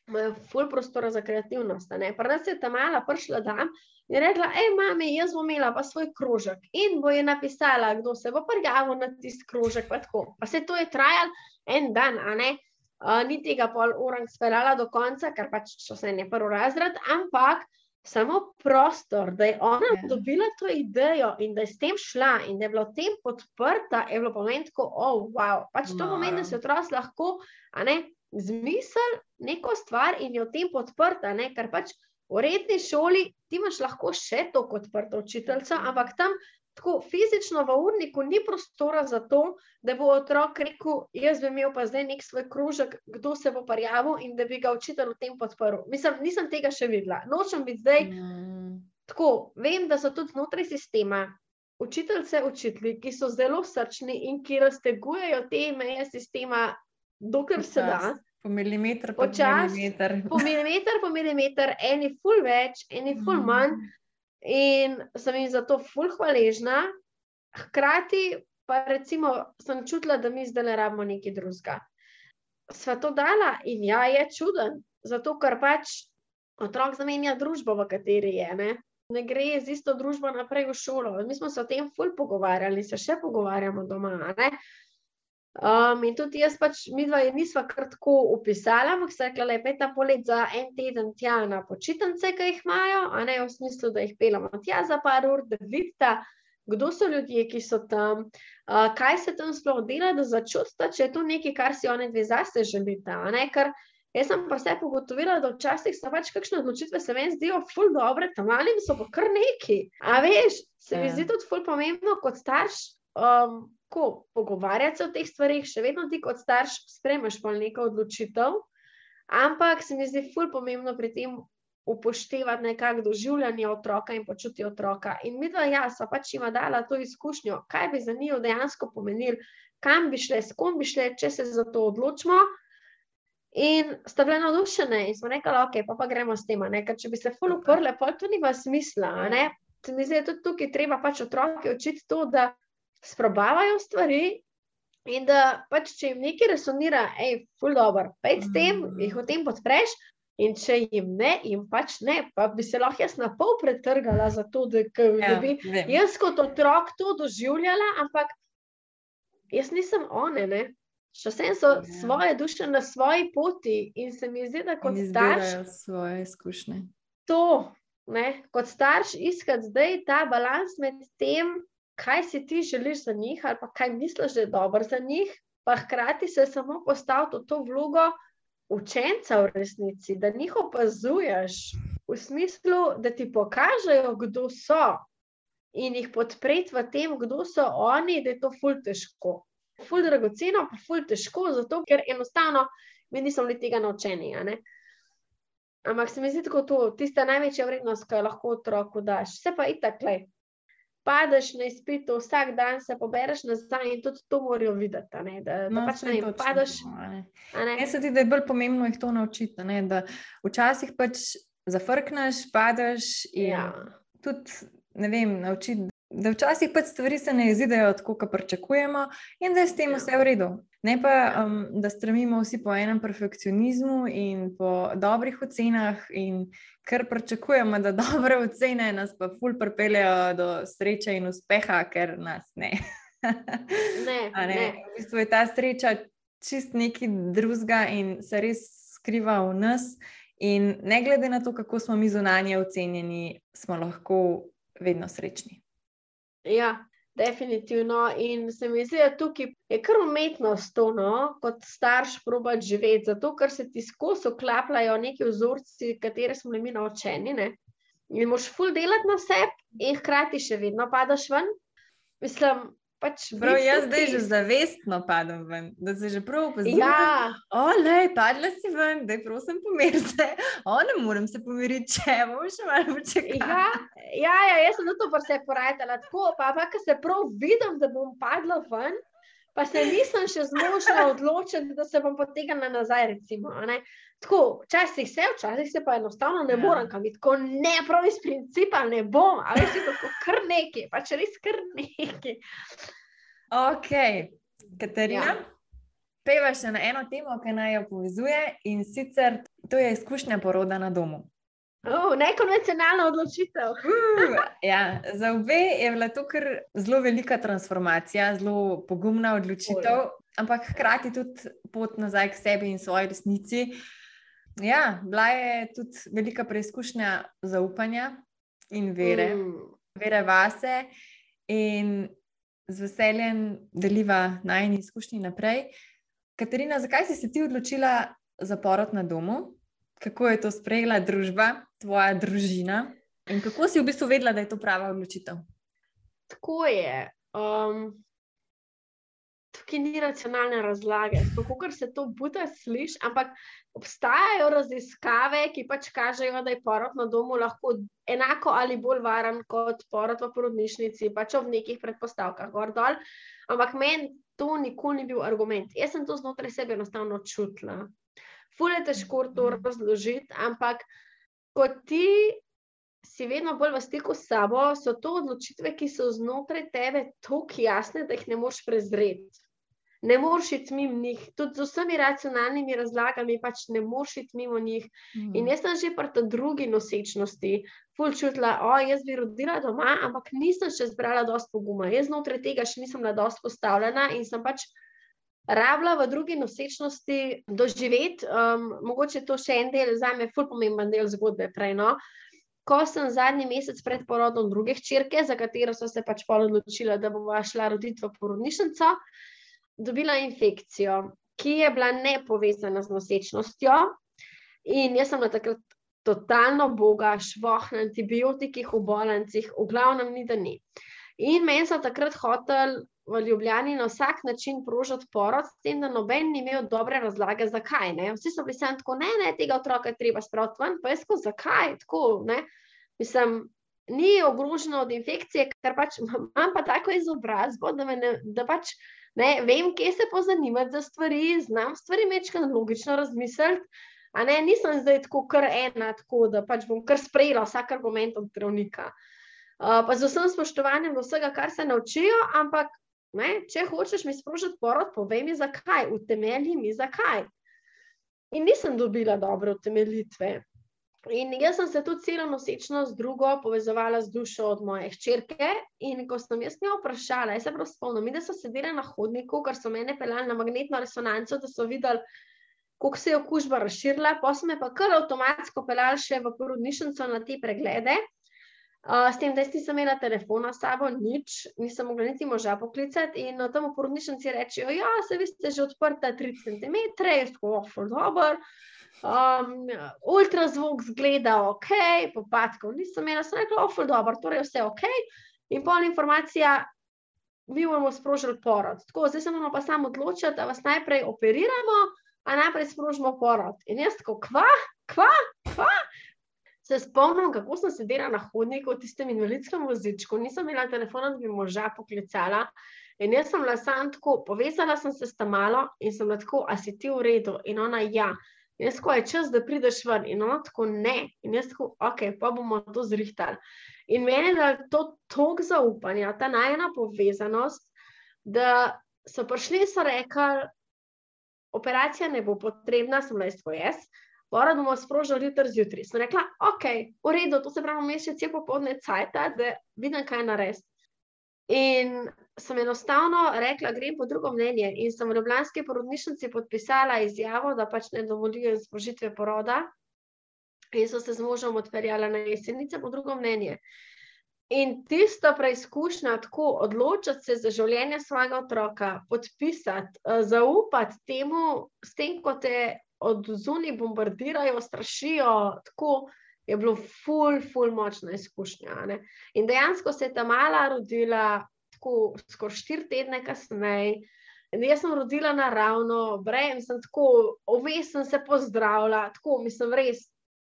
imajo ful prostora za kreativnost. ne. Pri nas je ta mala prišla dan in rekla, hej, mami, jaz bom imela pa svoj krožek. In bo je napisala, kdo se bo prijavil na tisti krožek, pa tako. Pa se to je trajalo en dan, a ne. Uh, ni tega pol orang speljala do konca, ker pač so se ne prvi razred, ampak samo prostor, da je ona Ja. dobila to idejo in da je s tem šla in da je bila tem podprta, je bilo pomeni tako, oh, wow. Pač to pomeni, da se otroci lahko, ne, zmisel neko stvar in je v tem podprta, ne, ker pač v redni šoli ti imaš lahko še to kot odprto učiteljico, ampak tam tako fizično v urniku ni prostora za to, da bo otrok rekel, jaz bi imel pa zdaj nek svoj kružek, kdo se bo prijavil in da bi ga učitelj v tem podprl. Mislim, nisem tega še videla. Nočem biti zdaj Mm. tako, vem, da so tudi znotraj sistema učiteljice, učitelji, ki so zelo srčni in ki raztegujejo te meje sistema, dokler se da. Počas, Po milimeter, po Počas, milimeter. Po milimeter, po milimeter, eni ful več, eni ful Mm. In sem jim za to ful hvaležna. Hkrati pa recimo sem čutila, da mi zdaj ne rabimo nekaj drugega. Sva to dala in ja, je čuden, zato ker pač otrok zamenja družbo, v kateri je. Ne, ne gre z isto družbo naprej v šolo. Mi smo se o tem ful pogovarjali in se še pogovarjamo doma. Ne? Um, in tudi jaz, pač, mi dva nisva kar tako upisala, ampak se rekla, da je ta polet za en teden tja na počitnice, ki jih imajo, a ne v smislu, da jih pelamo tja za par ur, da vidita, kdo so ljudje, ki so tam, uh, kaj se tam sploh dela, da začutita, če je to nekaj, kar si oni dve zase želita. Ker jaz sem pa se pogotovila, da včasih so pač kakšne odločitve se meni zdijo ful dobre, tam malim so pa kar neki. A veš, se mi Ja. zdi tudi ful pomembno kot starš. Um, Ko pogovarjati se o teh stvarih, še vedno ti kot starš spremeš pa neko odločitev, ampak se mi zdi ful pomembno pri tem upoštevati nekako doživljanje otroka in počutje otroka. In mi dva, ja, sva pač ima dala to izkušnjo, kaj bi za njih dejansko pomenil, kam bi šle, s kom bi šle, če se za to odločimo. In sta bile navdušene in smo rekli, ok, pa, pa gremo s tem, a ne? ker če bi se ful uprle, pa to nima smisla. mi zdi, da je tudi tukaj treba pač otroke učiti to, da sprobavajo stvari in da pač, če jim nekaj resonira, hej, ful dobro, pej s tem, Mm. jih v tem podpreš. In če jim ne, jim pač ne, pa bi se lahko jaz na pol pretrgala, zato, da, k- da Ja, bi vem. jaz kot otrok to doživljala, ampak jaz nisem one. Ne? Še vsem so Ja. svoje duše na svoji poti in se mi zdi, da kot starš svoje izkušnje. to, ne, kot starš iskati zdaj ta balans med tem, kaj si ti želiš za njih, ali pa kaj misliš, da je dobro za njih, pa hkrati se samo postaviti v to vlogo učenca v resnici, da jih opazuješ v smislu, da ti pokažejo, kdo so in jih podpreti v tem, kdo so oni, da je to ful težko. Ful dragoceno, pa ful težko, zato ker enostavno mi nismo bili tega naučeni. Ampak se mi zdi tako to, tista največja vrednost, ki jo lahko otroku daš. Vse pa itak, le. Padeš na izpitu, vsak dan se pobereš nazaj in tudi to morajo videti. Ne, da, da No, pač saj ne točno, padeš. Meni se zdi, da je bolj pomembno jih to naučiti. Ne? Da včasih pač zafrkneš, padeš in ja. tudi ne vem, naučiti. Da včasih pač stvari se ne izidejo tako, kot pričakujemo, in da je s tem Ja. vse v redu. Ne pa, Ja. um, da stremimo vsi po enem perfekcionizmu in po dobrih ocenah, in ker pričakujemo, da dobre ocene nas pa ful pripeljejo do sreče in uspeha, ker nas ne. Ne, A ne? ne. V bistvu je ta sreča čist nekaj drugega in se res skriva v nas. In ne glede na to, kako smo mi zunanje ocenjeni, smo lahko vedno srečni. Ja. Definitivno. In se mi zdi, da tukaj je kar umetnost to, no? kot starš, probat živeti, zato ker se ti skozi oklapljajo neki vzorci, katere smo mi naučeni. Ne? In moš ful delati na sebi, in hkrati še vedno padaš ven. Mislim, Pač Prav, jaz zdaj že zavestno padam ven, da se že prav opazim. Ja, olej, padla si ven, da je prosim pomir se. O, ne morem se pomiriti, če bom še malo počakala. Ja, ja, ja, jaz sem na to pa se porajala tako, pa pa, ker se prav vidim, da bom padla ven, pa se nisem še zmožila odločiti, da se bom potegnila nazaj, recimo. Tako, včasih se, včasih se pa enostavno ne ja. morem kam iti, tako ne, prav iz principa ne bom, ali si tako kar neki, pač res kar neki. Ok, Katarina. Ja. Peva še na eno temo, ki naj jo povezuje, in sicer to je izkušnja poroda na domu. Uh, nekonvencionalna odločitev. uh, ja, za obe je bila to zelo velika transformacija, zelo pogumna odločitev, Oj. ampak hkrati tudi pot nazaj k sebi in svoji resnici. Ja, bila je tudi velika preizkušnja zaupanja in vere, mm. vere vase. In z veseljem deliva najni izkušnji naprej. Katarina, zakaj si se ti odločila za porod na domu? kako je to sprejela družba, tvoja družina in kako si v bistvu vedela, da je to prava odločitev? Tako je. Um, tukaj ni racionalne razlage, kako se to bude sliš, ampak obstajajo raziskave, ki pač kažejo, da je porod na domu lahko enako ali bolj varen kot porod v porodnišnici, pač v nekih predpostavkah, gor dol. Ampak meni to nikoli ni bil argument. Jaz sem to znotraj sebe enostavno čutila ful je težko to razložiti, ampak ko ti si vedno bolj v stiku s sabo, so to odločitve, ki so znotraj tebe tako jasne, da jih ne moreš prezreti. Ne moreš iti mimo njih, tudi z vsemi racionalnimi razlagami, pač ne moreš iti mimo njih. Mm. In jaz sem že pri tej drugi nosečnosti, ful čutila, o, jaz bi rodila doma, ampak nisem še zbrala dosto poguma. Jaz znotraj tega še nisem bila dosto postavljena in sem pač rabila v drugi nosečnosti doživeti. Um, mogoče to še en del, za me, ful pomemben del zgodbe. Prej, no? Ko sem zadnji mesec pred porodom druge črke, za katero so se pač pol odločila, da bom šla roditi v porodnišnico, dobila infekcijo, ki je bila nepovezana z nosečnostjo. In jaz sem na takrat totalno boga, švoh na antibiotikih, v bolnicah, v glavnem ni da ni. In meni so takrat hoteli v Ljubljani na vsak način prožiti porod, s tem, da noben ni imel dobre razlage, zakaj. Ne? Vsi so bili samo tako, ne, ne, tega otroka je treba spraviti ven, pa jaz tako, zakaj? Tako, Mislim, ni ogroženo od infekcije, ker pač imam pa tako izobrazbo, da, ne, da pač ne, vem, kje se pozanimati za stvari, znam stvari mečkaj logično razmisliti. A ne, nisem zdaj tako kar ena, tako da pač bom kar sprejela vsak argument od zdravnika. Uh, pa z vsem spoštovanjem do vsega, kar se naučijo, ampak Ne? Če hočeš mi sprožiti porod, povej mi, zakaj, utemelji mi, zakaj. In nisem dobila dobre utemeljitve. In jaz sem se tudi celo nosečno z drugo povezovala z dušo od moje hčerke. In ko sem jaz njo vprašala, jaz se prav spomnim, da so sedeli na hodniku, ker so mene pelali na magnetno resonanco, da so videli, kako se je okužba razširila, pa so me pa kar avtomatsko pelali še v porodnišnico na te preglede. Uh, s tem, da nisem imela telefona s sabo, nič, nisem mogla niti moža poklicati. In tam v porodnišnici rečejo, ja, se vi ste že odprta 3 cm, je tako ofro dobro. Um, ultrazvuk zgleda ok, popadkov nisem imela, sem rekla, ofro dobro, torej vse ok. In polna informacija, mi bomo sprožili porod. Tako, zdaj se moramo pa samo odločiti, da vas najprej operiramo, a najprej sprožimo porod. In jaz tako, kva, kva, kva se spomnim, kako sem sedela na hodniku v tistem invalidskem vozičku, nisem imela telefona, da bi moža poklicala. In jaz sem bila sam tako, povezala sem se s tam malo in sem bila tako, a si ti v redu? In ona, ja. In jaz tako, je čas, da prideš ven. In ona tako, ne. In jaz tako, ok, pa bomo to zrihtali. In meni je to tok zaupanja, ta najna povezanost, da so prišli in so rekli, operacija ne bo potrebna, sem svoj jaz. Pora bomo sprožili jutri zjutraj. Sem rekla, ok, v redu, to se pravi, mesec je popoldne cajt, da vidim, kaj narediti. In sem enostavno rekla, grem po drugo mnenje. In sem v Ljubljanski porodnišnici podpisala izjavo, da pač ne dovolijo sprožitve poroda. In so se z možom odpeljala na jesenice po drugo mnenje. In tisto preizkušnja, tako odločiti se za življenje svojega otroka, podpisati, uh, zaupati temu, s tem, ko te od zunaj bombardirajo, strašijo, tako je bilo ful, ful močna izkušnja. Ne? In dejansko se je ta mala rodila, tako skoraj štiri tedne kasneje. Jaz sem rodila naravno, brez sem tako, ovej sem se pozdravila, tako mislim, res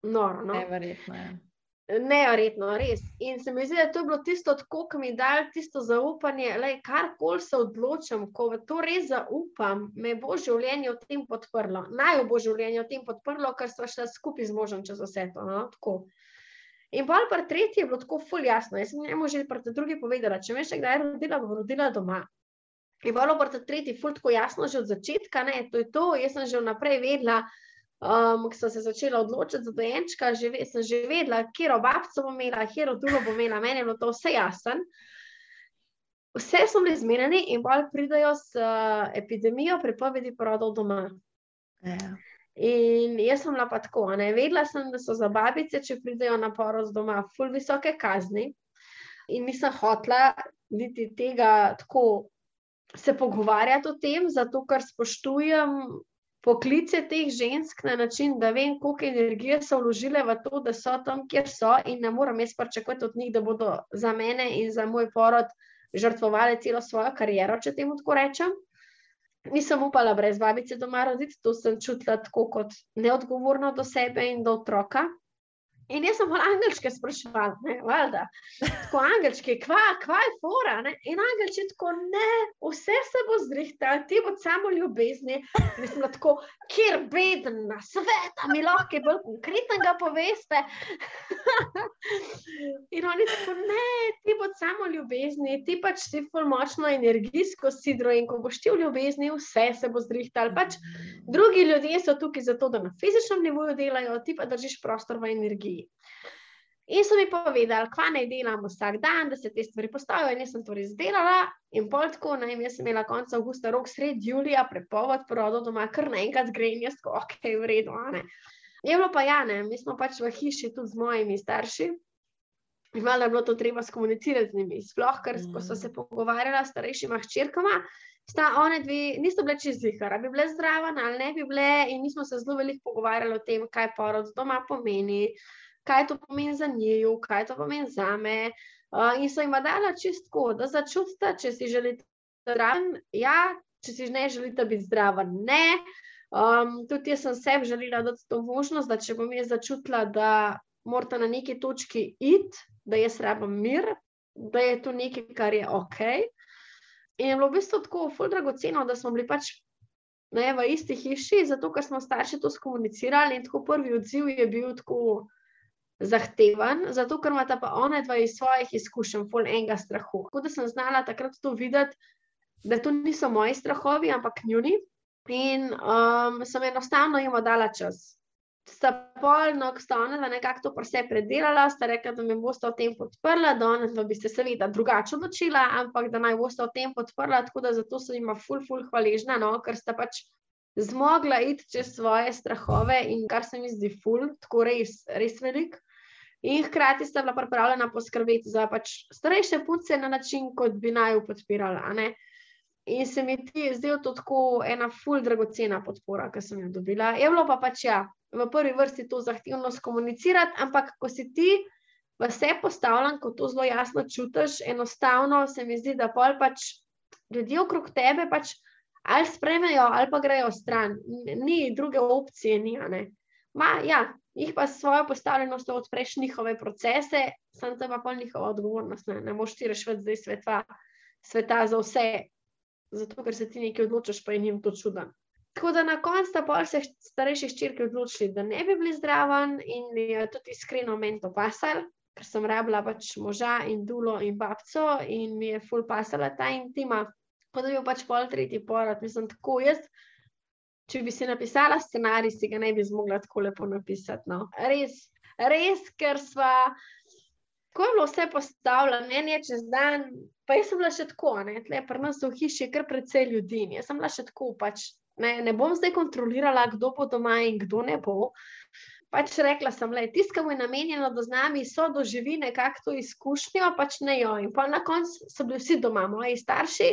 noro. No? Neverjetno je. Neverjetno, res. In se mi zdi, da to je bilo tisto, ki mi je dal tisto zaupanje, da karkoli se odločam, ko v to res zaupam, me bo življenje v tem podprlo. Naj bo življenje v tem podprlo, ker smo šli skupaj z možem čez vse to. No? In bolj pa tretji je bilo tako ful jasno. Jaz sem njemu že proti drugi povedala, če me še kdaj rodila, bom rodila doma. In bolj pa tretji ful tako jasno že od začetka, ne, to je to, jaz sem že vnaprej vedela um, ko sem se začela odločiti za dojenčka, že, sem že vedela, kje obabco bom imela, kje rodulo bom imela, meni je bilo to vse jasno. Vse smo bili zmenjeni in bolj pridajo s uh, epidemijo prepovedi porodov doma. Ja. In jaz sem bila pa tako, ne vedela sem, da so za babice, če pridajo na porod doma, ful visoke kazni. In nisem hotla niti tega tako se pogovarjati o tem, zato ker spoštujem poklice teh žensk na način, da vem, koliko energije so vložile v to, da so tam, kjer so, in ne morem jaz pričakovati od njih, da bodo za mene in za moj porod žrtvovali celo svojo kariero, če temu tako rečem. Nisem upala brez babice doma roditi, to sem čutila tako kot neodgovorno do sebe in do otroka. In jaz sem bolj angliške spraševala, ne, valjda. Tako angliške, kva, kva je fora, ne? In anglišče tako, ne, vse se bo zrihtalo, ti bo samo ljubezni. Sem tako, kjer beden na svet, a mi lahko bolj konkretnega poveste. in oni tako, ne, ti bo samo ljubezni, ti pač si ful močno energijsko sidro in ko boš ti v ljubezni, vse se bo zrihtalo. Pač drugi ljudje so tukaj zato, da na fizičnem nivoju delajo, ti pa držiš prostor v energiji. In so mi povedali, kva naj delam vsak dan, da se te stvari postavijo. In jaz sem to res delala, in pol tako, ne vem, jaz sem imela konec avgusta, rok sred julija, prepoved porodov doma, kar naenkrat gre in jaz tako, ok, v redu. Je bilo pa ja, ne, mi smo pač v hiši tudi z mojimi starši. In malo je bilo to treba skomunicirati z njimi, sploh, ker mm. so se pogovarjala s starejšima hčerkama. Sta one dve, niso bile čez zihar, bi bile zdrave ali ne bi bile, in mi smo se zelo veliko pogovarjali o tem, kaj porod doma pomeni kaj to pomeni za njiju, kaj to pomeni za me. Uh, in so jim dala čistko, da začutite, če si želite zdraven, ja, če si ne želite biti zdraven, ne. Um, tudi jaz sem sebi želela dati to možnost, da če bom jaz začutila, da morate na neki točki iti, da jaz rabim mir, da je to nekaj, kar je ok. In je bilo v bistvu tako zelo dragoceno, da smo bili pač ne, v isti hiši, zato ker smo starši to skomunicirali. In tako prvi odziv je bil tako zahteven, zato ker ima ta pa ona dva iz svojih izkušenj, pol enega strahu. Tako da sem znala takrat to videti, da to niso moji strahovi, ampak njuni. In um, sem enostavno jim dala čas. Sta polno, sta ona dva nekako to prse predelala, sta rekla, da me boste o tem podprla, da ona dva bi se seveda drugače odločila, ampak da naj boste o tem podprla, tako da zato sem jima ful, ful hvaležna, no, ker sta pač zmogla iti čez svoje strahove in kar se mi zdi ful, tako res, res velik. In hkrati sta bila pripravljena poskrbeti za pač starejše punce na način, kot bi naj jo podpirala. In se mi ti zdelo to tako ena ful dragocena podpora, ki sem jo dobila. Je bilo pa pač ja, v prvi vrsti to zahtevno skomunicirati, ampak ko si ti vse postavljen, ko to zelo jasno čutiš, enostavno se mi zdi, da pol pač ljudje okrog tebe pač ali spremejo ali pa grejo stran. Ni druge opcije, ni. Ma, ja, jih pa s svojo postavljenostjo odpreš njihove procese, sem tam pa pol njihova odgovornost. Ne, ne moš ti rešiti zdaj sveta, sveta za vse, zato ker se ti nekaj odločiš, pa je njim to čuden. Tako da na koncu sta pol se starejši ščirki odločili, da ne bi bili zdraven in je tudi iskreno meni to pasal, ker sem rabila pač moža in dulo in babco in mi je full pasala ta intima. Tako da bi pač pol tretji porod, mislim, tako jaz če bi si napisala scenarij, si ga ne bi zmogla tako lepo napisati. No. Res, res, ker sva. Ko je bilo vse postavljeno, ne je čez dan, pa jaz sem bila še tako, ne, tle, pri nas v hiši je kar precej ljudi. Jaz sem bila še tako, pač, ne, ne bom zdaj kontrolirala, kdo bo doma in kdo ne bo. pač rekla sem, da tiskamo je namenjeno, da z nami so doživi nekako to izkušnjo, pač ne jo. In pa na koncu so bili vsi doma, moji starši,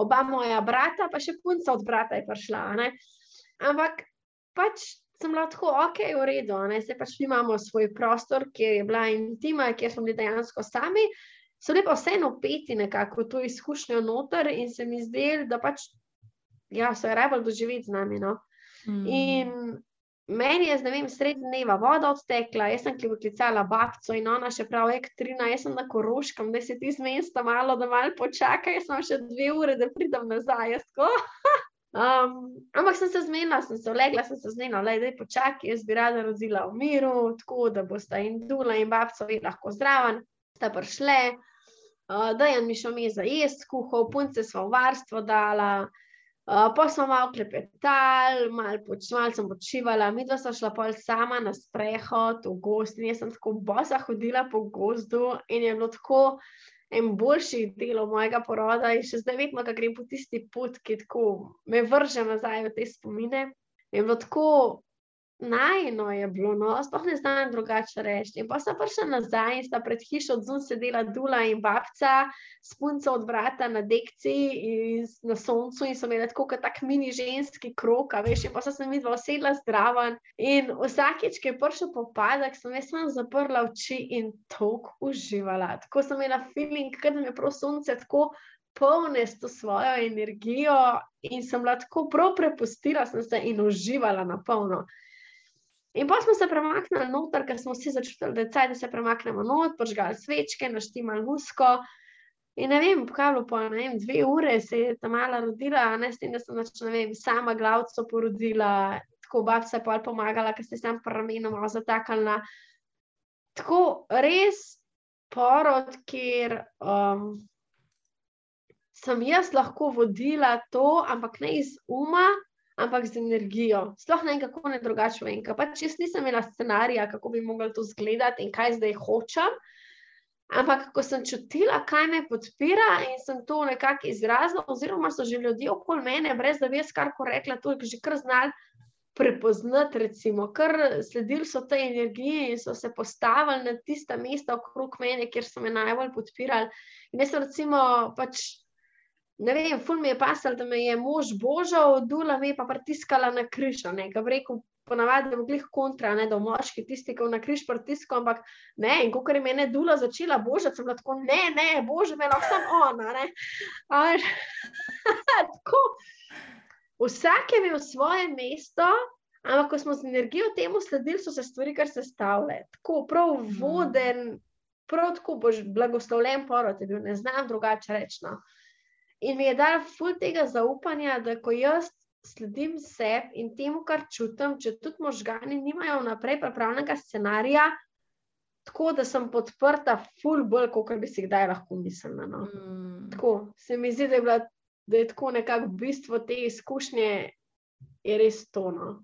oba moja brata, pa še punca od brata je prišla. Ne? Ampak pač sem lahko, ok, v redu, zdaj pač mi imamo svoj prostor, kjer je bila intima, kjer smo bili dejansko sami. So lepo vseeno peti nekako to izkušnjo noter in se mi zdelo, da pač ja, so jo rabili doživeti z nami. No? Mm. In meni je, ne vem, sredi dneva voda odtekla, jaz sem klicala babco in ona še pravi, ektrina, jaz sem na koroškem, da se ti zmesta malo, da malo počaka, jaz sem še dve ure, da pridem nazaj. Um, ampak sem se zmenila, sem se vlegla, sem se zmenila, da je počakaj, jaz bi rada rodila v miru, tako da bosta in Dula in babca lahko zdraven, sta prišle, uh, da je mi šel mi za jesti, kuhal, punce smo v varstvo dala, uh, pa smo malo klepetali, malo poč, mal sem počivala, mi dva sta šla pol sama na sprehod v gost in jaz sem tako bosa hodila po gozdu in je bilo tako en boljših delov mojega poroda in še zdaj vedno, ko grem po tisti pot, ki tako me vrže nazaj v te spomine. Je bilo tako najno je bilo, no, sploh ne znam drugače reči. In pa sem prišla nazaj in sta pred hišo odzun sedela Dula in babca, spunca od vrata na dekci in na soncu in so imeli tako kot tak mini ženski krok, veš, in pa sem se mi dva osedla zdravan. In vsakeč, ki je prišel popadek, sem jaz samo zaprla oči in tok uživala. Tako sem imela feeling, ker mi je prav sonce tako. Polne s to svojo energijo, in sem lahko prav prepustila se in uživala na polno. In pa smo se premaknili noter, ker smo vsi začutili, da je caj, da se premaknemo noter, požgali svečke, naštimali musko. In ne vem, je bilo po vem, dve ure, se je ta mala rodila, ne s tem, da sem nač, vem, sama glavco porodila, tako babca je pa pomagala, ker se tam pramenom malo zataknila. Tako res porod, kjer um, sem jaz lahko vodila to, ampak ne iz uma, ampak z energijo. Sploh ne vem, kako ne drugače vem. Pač jaz nisem imela scenarija, kako bi mogla to izgledati in kaj zdaj hočem. Ampak, ko sem čutila, kaj me podpira in sem to nekako izrazila, oziroma so že ljudje okoli mene, brez da bi jaz karkoli rekla, to je že kar znali prepoznati, recimo, ker sledili so tej energiji in so se postavili na tista mesta okrog mene, kjer so me najbolj podpirali. In jaz sem, recimo, pač ne vem, ful mi je pasal, da me je mož božal, dula mi je pa pritiskala na križ, ne, ga rekel. Ponavadi je bilo kontra, ne, da moški tisti, ki na križ pritiska, ampak ne, in ko je mene dula začela božati, sem bila tako, ne, ne, bože, me lahko sem ona. Ar, tako, vsak je imel svoje mesto, ampak ko smo z energijo temu sledili, so se stvari kar sestavljale. Tako, prav mhm. voden, prav tako boš blagoslovljen porod, je bil, ne znam drugače reči. No. In mi je dal ful tega zaupanja, da ko jaz sledim sebi in temu, kar čutim, če tudi možgani nimajo vnaprej pripravljenega scenarija, tako da sem podprta, ful bolj, kot bi si kdaj lahko mislila. No. Mm. Tako se mi zdi, da je, bila, da je tako nekako bistvo te izkušnje, je res tono.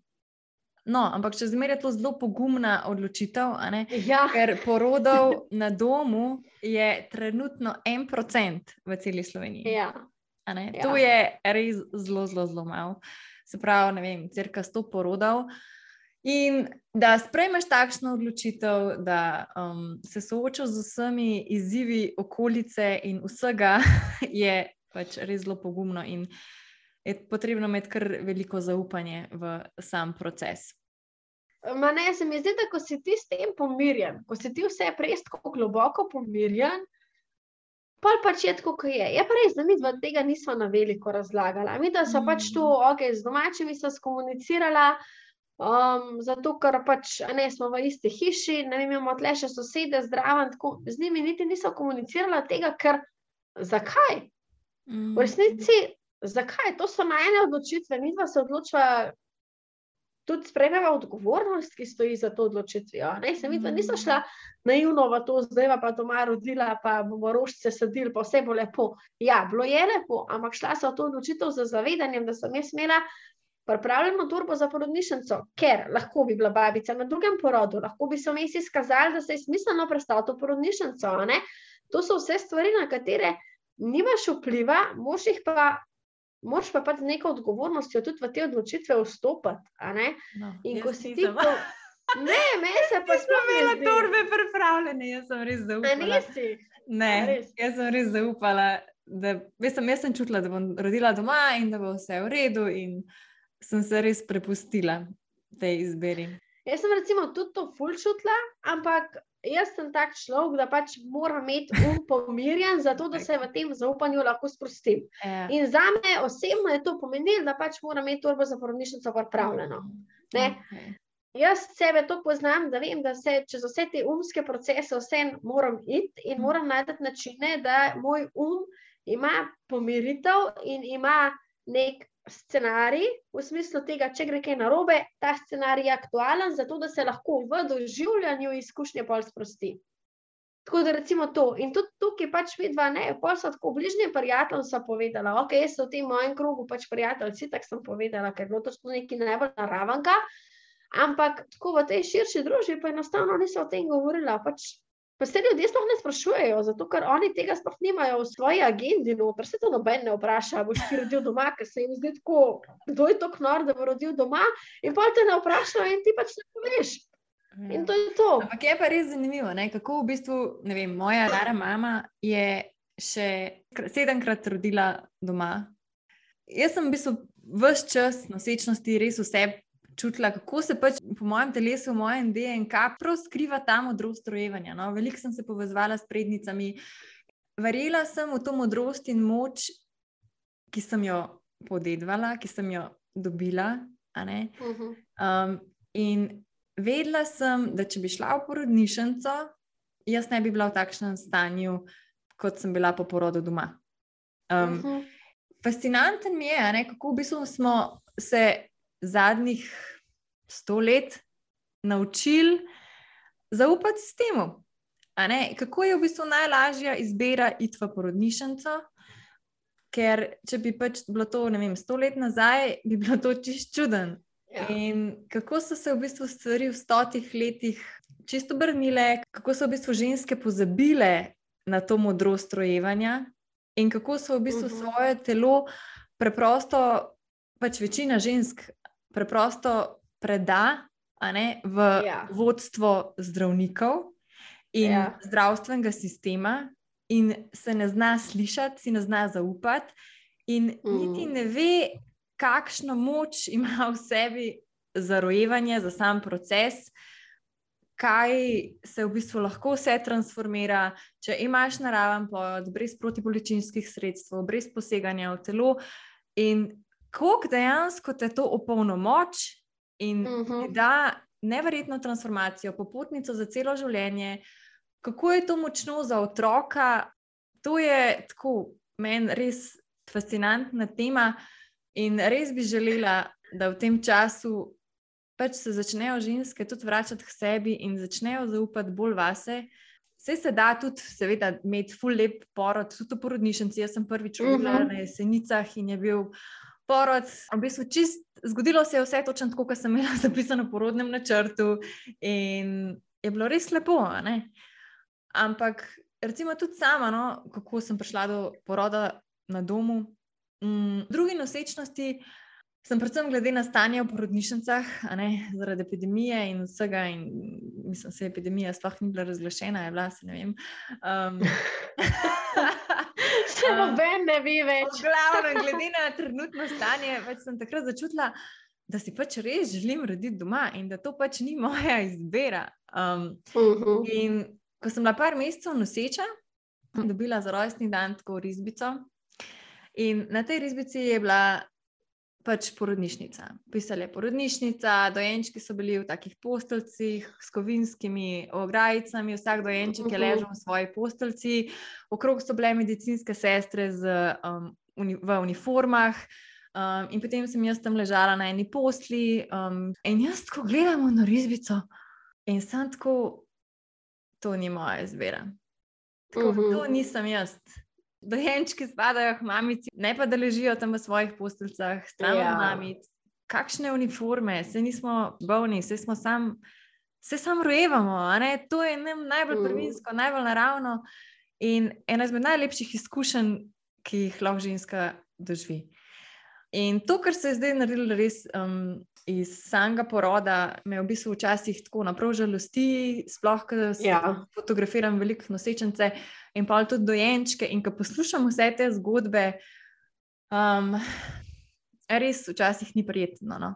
No, ampak če zmeraj je to zelo pogumna odločitev, ja. ker porodov na domu je trenutno en procent v celi Sloveniji. Ja. Ja. To je res zelo, zelo, zelo malo. Se pravi, ne vem, crka sto porodov. In da sprejmeš takšno odločitev, da um, se soočaš z vsemi izzivi okolice in vsega, je pač res zelo pogumno. In je potrebno imeti kar veliko zaupanje v sam proces. Ma ne, se mi zdi, da ko si ti s tem pomirjen, ko si ti vse prej tako globoko pomirjen, pa pač je tako, kot je. Je pa res, da mi dva tega nismo na veliko razlagali. Mi da so mm. pač to, ok, z domačimi so skomunicirala, um, zato ker pač ne smo v isti hiši, ne vem, imamo tle še sosede zdraven, tako z njimi niti niso komunicirala tega, ker zakaj? Mm. V resnici zakaj? To so najne odločitve, mi pa se odločava. Tudi sprejmemo odgovornost, ki stoji za to odločitvijo. Ne, se mi pa nismo šla naivno v to, zdaj pa doma rodila, pa bomo rožce sadili, pa vse bo lepo. Ja, bilo je lepo, ampak šla sem v to odločitev z zavedanjem, da sem jaz imela pripravljeno turbo za porodnišnico, ker lahko bi bila babica na drugem porodu, lahko bi se vmes izkazali, da se je smiselno predstaviti v porodnišnico. To so vse stvari, na katere nimaš vpliva, moš jih pa moraš pa pač z neko odgovornostjo tudi v te odločitve vstopiti. No, in ko si ti to. Ne, meni se pa sploh ne Imela torbe pripravljene, jaz sem res A zaupala. nisi? Ne, A res? jaz sem res zaupala. Da, veš, sem, jaz sem čutila, da bom rodila doma in da bo vse v redu, in sem se res prepustila tej izbiri. Jaz sem recimo tudi to ful čutila, ampak jaz sem tak človek, da pač moram imeti um pomirjen, zato da se v tem zaupanju lahko sprostim. Ja. In za me osebno je to pomenilo, da pač moram imeti torbo za porodnišnico pripravljeno. Ne? Okay. Jaz sebe to poznam, da vem, da se čez vse te umske procese vseeno moram iti in moram najti načine, da moj um ima pomiritev in ima nek scenarij v smislu tega, če gre kaj narobe, ta scenarij je aktualen, zato da se lahko v doživljanju izkušnje pol sprosti. Tako da recimo to. In tudi tukaj pač vidva, ne, pol so tako bližnji prijatelji so povedala, ok, jaz sem v tem mojem krogu pač prijateljici, tako sem povedala, ker je bilo to nekaj najbolj naravenega, ampak tako v tej širši družbi pa enostavno niso o tem govorila. Pač, pa se ljudje sploh ne sprašujejo, zato ker oni tega sploh nimajo v svoji agendi, noter se to noben ne vpraša, boš ti rodil doma, ker se jim zdi tako, kdo je to knor, da bo rodil doma, in pa te ne vprašajo in ti pač ne poveš. In to je to. Ampak je pa res zanimivo, ne? kako v bistvu, ne vem, moja stara mama je še kr- sedemkrat rodila doma. Jaz sem v bistvu vse čas nosečnosti res vse čutila, kako se pač po mojem telesu, v mojem DNK prav skriva ta modrost rojevanja. No? Veliko sem se povezovala s prednicami. Verjela sem v to modrost in moč, ki sem jo podedvala, ki sem jo dobila. Mhm. Um, in vedela sem, da če bi šla v porodnišnico, jaz ne bi bila v takšnem stanju, kot sem bila po porodu doma. Um, Mhm. fascinanten mi je, ne, kako v bistvu smo se zadnjih sto let naučili zaupati sistemu. Kako je v bistvu najlažja izbira iti v porodnišnico? Ker če bi pač bilo to, ne vem, sto let nazaj, bi bilo to čist čuden. Ja. In kako so se v bistvu stvari v stotih letih čisto obrnile, kako so v bistvu ženske pozabile na to modrost rojevanja, in kako so v bistvu Mhm. svoje telo preprosto, pač večina žensk preprosto preda ne, v Ja. vodstvo zdravnikov in Ja. zdravstvenega sistema, in se ne zna slišati, si ne zna zaupati, in niti Mm. ne ve, kakšno moč ima v sebi za rojevanje, za sam proces, kaj se v bistvu lahko vse transformira, če imaš naraven plod, brez protibolečinskih sredstev, brez poseganja v telo, in koliko dejansko te to opolnomoči in Mhm. ti da neverjetno transformacijo, popotnico za celo življenje. Kako je to močno za otroka, to je tako meni res fascinantna tema. In res bi želela, da v tem času pač se začnejo ženske tudi vračati k sebi in začnejo zaupati bolj vase. Vse se da tudi, seveda, imeti ful lep porod, tudi v porodnišnici. Jaz sem prvič rodila uh Mhm. -huh. na jesenicah in je bil porod. V bistvu čist, zgodilo se je vse točno tako, kot sem imela zapisano v porodnem načrtu, in je bilo res lepo. ne. Ampak recimo tudi sama, no, kako sem prišla do poroda na domu. Mm, drugi nosečnosti sem predvsem glede na stanje v porodnišnicah, ne, zaradi epidemije in vsega, in mislim, da se epidemija sploh ni bila razglašena, je bila, se ne vem. Um, Se noben ne ve več. Glavno, glede na trenutno stanje, pač sem takrat začutila, da si pač res želim roditi doma in da to pač ni moja izbira. Um, Mhm. in ko sem bila par mesecev noseča, dobila za rojstni dan tako risbico. In na tej risbici je bila pač porodnišnica. Pisala je porodnišnica, dojenčki so bili v takih posteljcih s kovinskimi ograjicami, vsak dojenček je ležal v svoji posteljci, okrog so bile medicinske sestre z, um, uni v uniformah. Um, in potem sem jaz tam ležala na eni posli, um, in jaz tako gledam na risbico, in sem tako, to ni moja izbira. Tako, Mhm. To nisem jaz. Dojenčki spadajo k mamici, ne pa da ležijo tam v svojih posteljcah, stran od Ja. mamic. Kakšne uniforme, se nismo bolni, se smo sam, se sam rojevamo. To je nam najbolj Mm. prvinsko, najbolj naravno in ena izmed najlepših izkušenj, ki jih lahko ženska doživi. In to, kar se je zdaj naredilo, res um, iz samega poroda, me v bistvu včasih tako naprav žalosti, sploh, ker Ja. fotografiram veliko nosečence in pa tudi dojenčke. In ko poslušam vse te zgodbe, um, res včasih ni prijetno. No?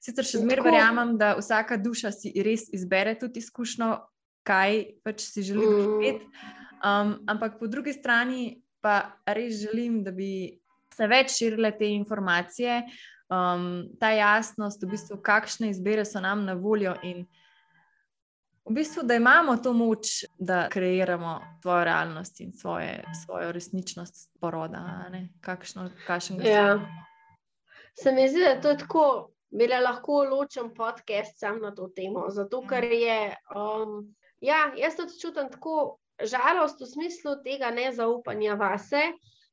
Sicer še zmeraj verjamem, da vsaka duša si res izbere tudi izkušnjo, kaj pač si želi Mm. doživeti. Um, ampak po drugi strani pa res želim, da bi se več širile te informacije, um, ta jasnost, v bistvu, kakšne izbire so nam na voljo in v bistvu, da imamo to moč, da kreiramo svojo realnost in svoje, svojo resničnost poroda. Kakšno, kakšnega Ja. si. Se mi zdi, da je to tako, bila lahko ločen podcast sam na to temo. Zato, ker je, um, ja, jaz tudi čutim tako žalost v smislu tega nezaupanja vase.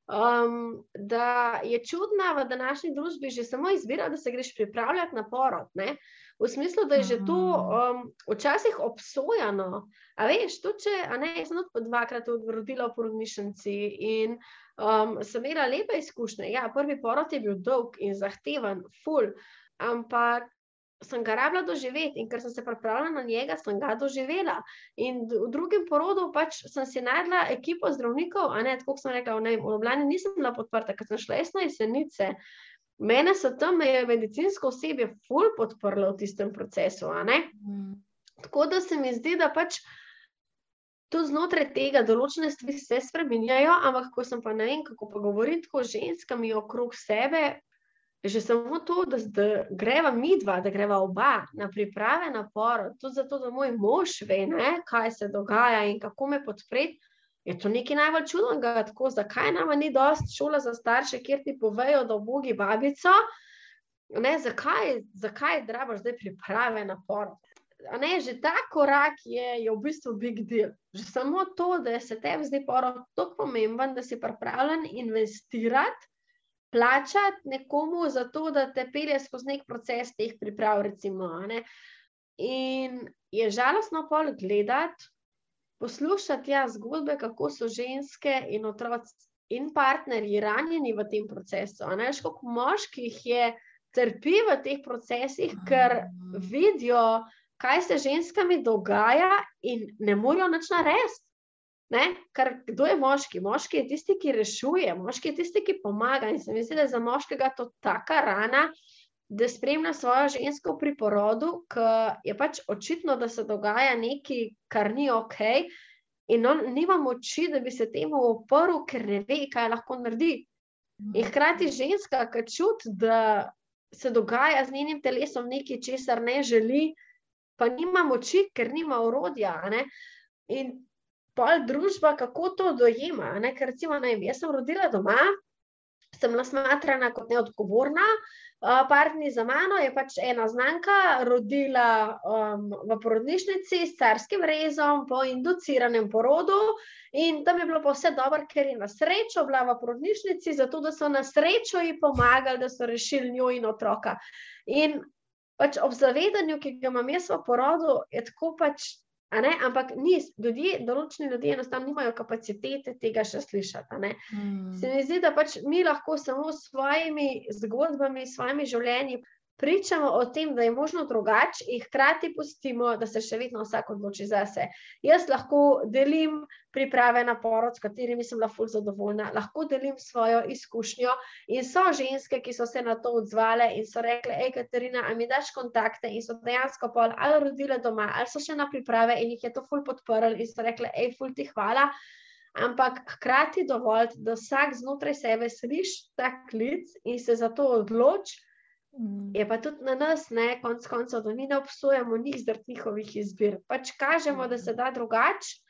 Um, da je čudna v današnji družbi že samo izbira, da se greš pripravljati na porod. Ne? V smislu, da je že to um, včasih obsojeno. A veš, to če, a ne, jaz sem tudi po dvakrat rodila v porodnišnici in um, sem imela lepe izkušnje. Ja, prvi porod je bil dolg in zahteven, full, ampak sem ga rabila doživeti in ker sem se pripravila na njega, sem ga doživela. In v drugem porodu pač sem si najdla ekipo zdravnikov, a ne, tako kot sem rekla, ne, v Ljubljani nisem bila podprta, ker sem šla jaz na jesenice. Mene so tam je medicinsko osebje ful podprlo v tistem procesu. Mm. Tako da se mi zdi, da pač tudi znotraj tega določene stvari se spremenjajo, ampak ko sem pa ne vem, kako pa govorim tako z ženskami okrog sebe, že samo to, da, da greva mi dva, da greva oba na priprave na porod, tudi zato, da moj mož ve, ne, kaj se dogaja in kako me podpreti. Je to nekaj najbolj čudnega, tako zakaj nama ni dosti šola za starše, kjer ti povejo, da obogi babico, ne, zakaj, zakaj drabaš zdaj priprave na porod. Ne, že ta korak je, je v bistvu big deal. Že samo to, da se tebi zdi porod tako pomemben, da si pripravljen investirati, plačati nekomu za to, da te pelje skozi nek proces teh priprav. Recimo, ne. In je žalostno pol gledati, poslušati ja, zgodbe, kako so ženske in otroci in partnerji ranjeni v tem procesu. a ne, Veš, koliko moških je trpi v teh procesih, ker vidijo, kaj se ženskami dogaja, in ne morejo nič narediti. Ne? Ker kdo je moški? Moški je tisti, ki rešuje, moški je tisti, ki pomaga. In se mi zdi, da je za moškega to taka rana, da spremlja svojo žensko pri porodu, ker je pač očitno, da se dogaja nekaj, kar ni ok. In on nima moči, da bi se temu oprl, ker ne ve, kaj lahko naredi. In hkrati ženska, ki čuti, da se dogaja z njenim telesom nekaj, česar ne želi, pa nima moči, ker nima orodja. a ne. In pol družba, kako to dojema. ne. Ker recimo, ne jaz sem rodila doma, sem bila smatrana kot neodgovorna. Uh, Partni za mano je pač ena znanka rodila um, v porodnišnici s carskim rezom po induciranem porodu, in tam je bilo pa vse dobro, ker je na srečo bila v porodnišnici, zato da so na srečo ji pomagali, da so rešili njo in otroka. In pač ob zavedanju, ki ga imam jaz v porodu, je tako pač. Ampak ni, ljudje, določeni ljudje enostavno nimajo kapacitete tega še slišati. Mm. Se mi zdi, da pač mi lahko samo s svojimi zgodbami, s svojimi življenji pričamo o tem, da je možno drugače, in hkrati pustimo, da se še vedno vsak odloči zase. Jaz lahko delim priprave na porod, s katerimi sem bila fulj zadovoljna, lahko delim svojo izkušnjo. In so ženske, ki so se na to odzvale in so rekle: Hej, Katarina, a mi daš kontakte? In so dejansko pol ali rodile doma, ali so še na priprave in jih je to fulj podprl in so rekle: Hej, fulj ti hvala. Ampak hkrati dovolj, da vsak znotraj sebe sliši ta klic in se za to odloči. Je pa tudi na nas, ne, konc koncev, da mi ne obsojamo njih zaradi njihovih izbir. Pač kažemo, da se da drugače.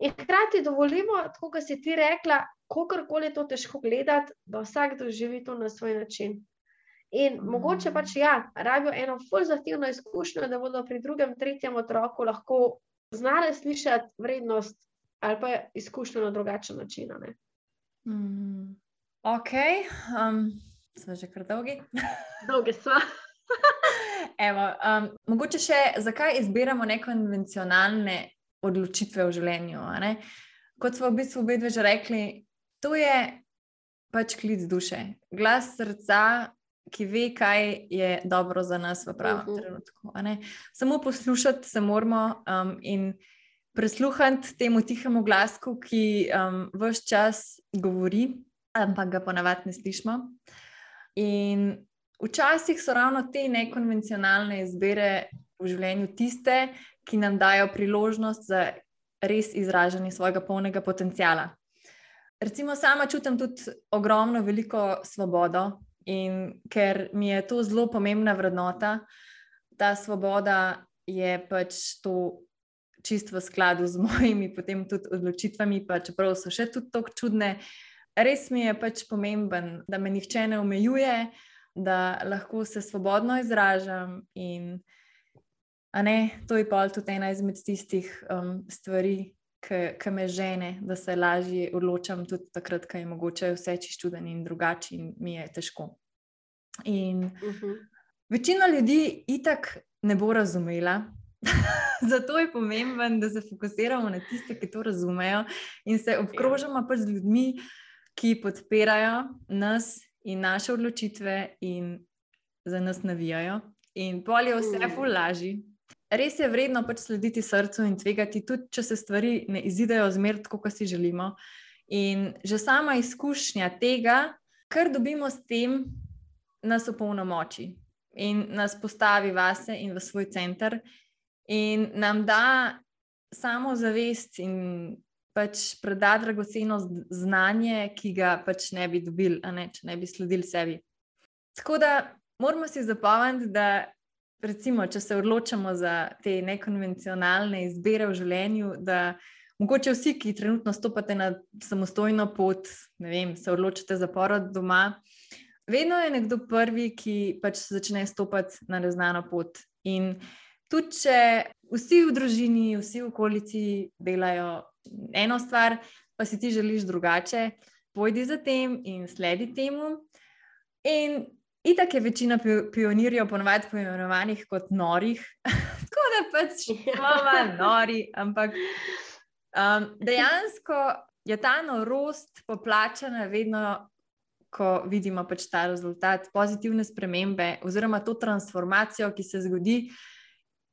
In hkrati dovolimo, tako kot si ti rekla, kakorkoli je to težko gledati, da vsak doživi to na svoj način. In mm. mogoče pač ja, rabijo eno fulj zahtevno izkušnjo, da bodo pri drugem, tretjem otroku lahko znali slišati vrednost ali pa izkušnjo na drugačen način. ne. Mm. Ok, um, smo že kar dolgi. Dolge so. Evo, um, mogoče še, zakaj izbiramo nekonvencionalne odločitve v življenju? ne? Kot smo v bistvu obe že rekli, to je pač klic duše, glas srca, ki ve, kaj je dobro za nas v pravem uh Mhm. -huh. trenutku. Samo poslušati se moramo um, in prisluhniti temu tihemu glasku, ki um, vse čas govori, ampak ga ponavadi ne slišimo. In včasih so ravno te nekonvencionalne izbire v življenju tiste, ki nam dajo priložnost za res izražanje svojega polnega potenciala. Recimo, sama čutim tudi ogromno, veliko svobodo, in ker mi je to zelo pomembna vrednota, ta svoboda je pač to čist v skladu z mojimi potem tudi odločitvami, pa čeprav so še tudi tako čudne. Res mi je pač pomemben, da me nihče ne omejuje, da lahko se svobodno izražam. In, ne, to je pa tudi ena izmed tistih um, stvari, ki me žene, da se lažje odločam, tudi takrat, ko je mogoče vse čiščuden in drugače, in mi je težko. In Mhm. večina ljudi itak ne bo razumela. Zato je pomembno, da se fokusiramo na tiste, ki to razumejo, in se obkrožamo pač z ljudmi, ki podpirajo nas in naše odločitve, in za nas navijajo. In pol je vse ful lažji. Res je vredno pač slediti srcu in tvegati, tudi če se stvari ne izidejo zmer tako, kot si želimo. In že sama izkušnja tega, kar dobimo s tem, nas opolnomoči in nas postavi vase in v svoj center, in nam da samo zavest in pač preda dragoceno znanje, ki ga pač ne bi dobili, a ne, če ne bi sledili sebi. Tako da moramo si zapomniti, da recimo, če se odločamo za te nekonvencionalne izbire v življenju, da mogoče vsi, ki trenutno stopate na samostojno pot, ne vem, se odločite za porod doma. Vedno je nekdo prvi, ki pač začne stopiti na neznano pot. In tudi, če vsi v družini, vsi v okolici delajo eno stvar, pa si ti želiš drugače, pojdi za tem in sledi temu. In itak je večina pi- pionirjev ponovadi poimenovanih kot norih, tako da pač smo malo nori, ampak um, dejansko je ta norost poplačana vedno. Ko vidimo pač ta rezultat, pozitivne spremembe, oziroma to transformacijo, ki se zgodi,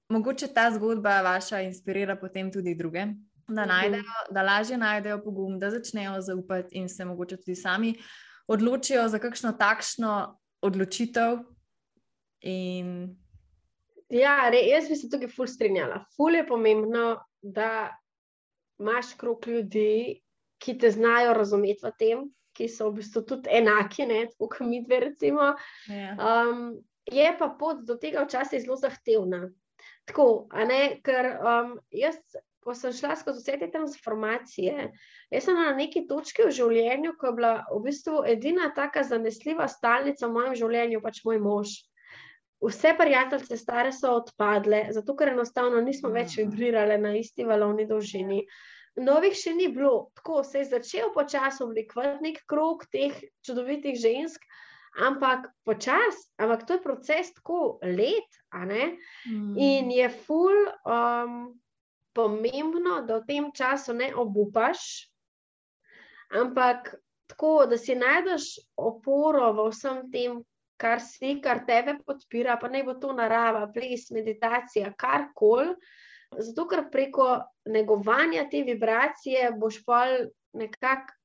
mogoče ta zgodba vaša inspirira potem tudi druge, da, Mhm. najdejo, da lažje najdejo pogum, da začnejo zaupati in se mogoče tudi sami odločijo za kakšno takšno odločitev. In Ja, re, jaz bi se tukaj ful strinjala. Ful je pomembno, da imaš krok ljudi, ki te znajo razumeti v tem, ki so v bistvu tudi enaki, ne, tako kot mi dve, recimo. ja. Um, je pa pot do tega včasih zelo zahtevna. Tako, ne, ker um, jaz, ko sem šla skozi vse te transformacije, jaz sem na neki točki v življenju, ko je bila v bistvu edina taka zanesljiva stalnica v mojem življenju, pač moj mož. Vse prijateljice stare so odpadle, zato ker enostavno nismo več vibrirale na isti valovni dolžini. Novih še ni bilo, tako se je začel počasi oblikovati nek krog teh čudovitih žensk, ampak počasi, ampak to je proces tako let, a ne? Mm. In je ful um, pomembno, da v tem času ne obupaš, ampak tako, da si najdeš oporo v vsem tem, kar si, kar tebe podpira, pa naj bo to narava, ples, meditacija, karkoli. Zato, ker preko negovanja te vibracije boš pa nekako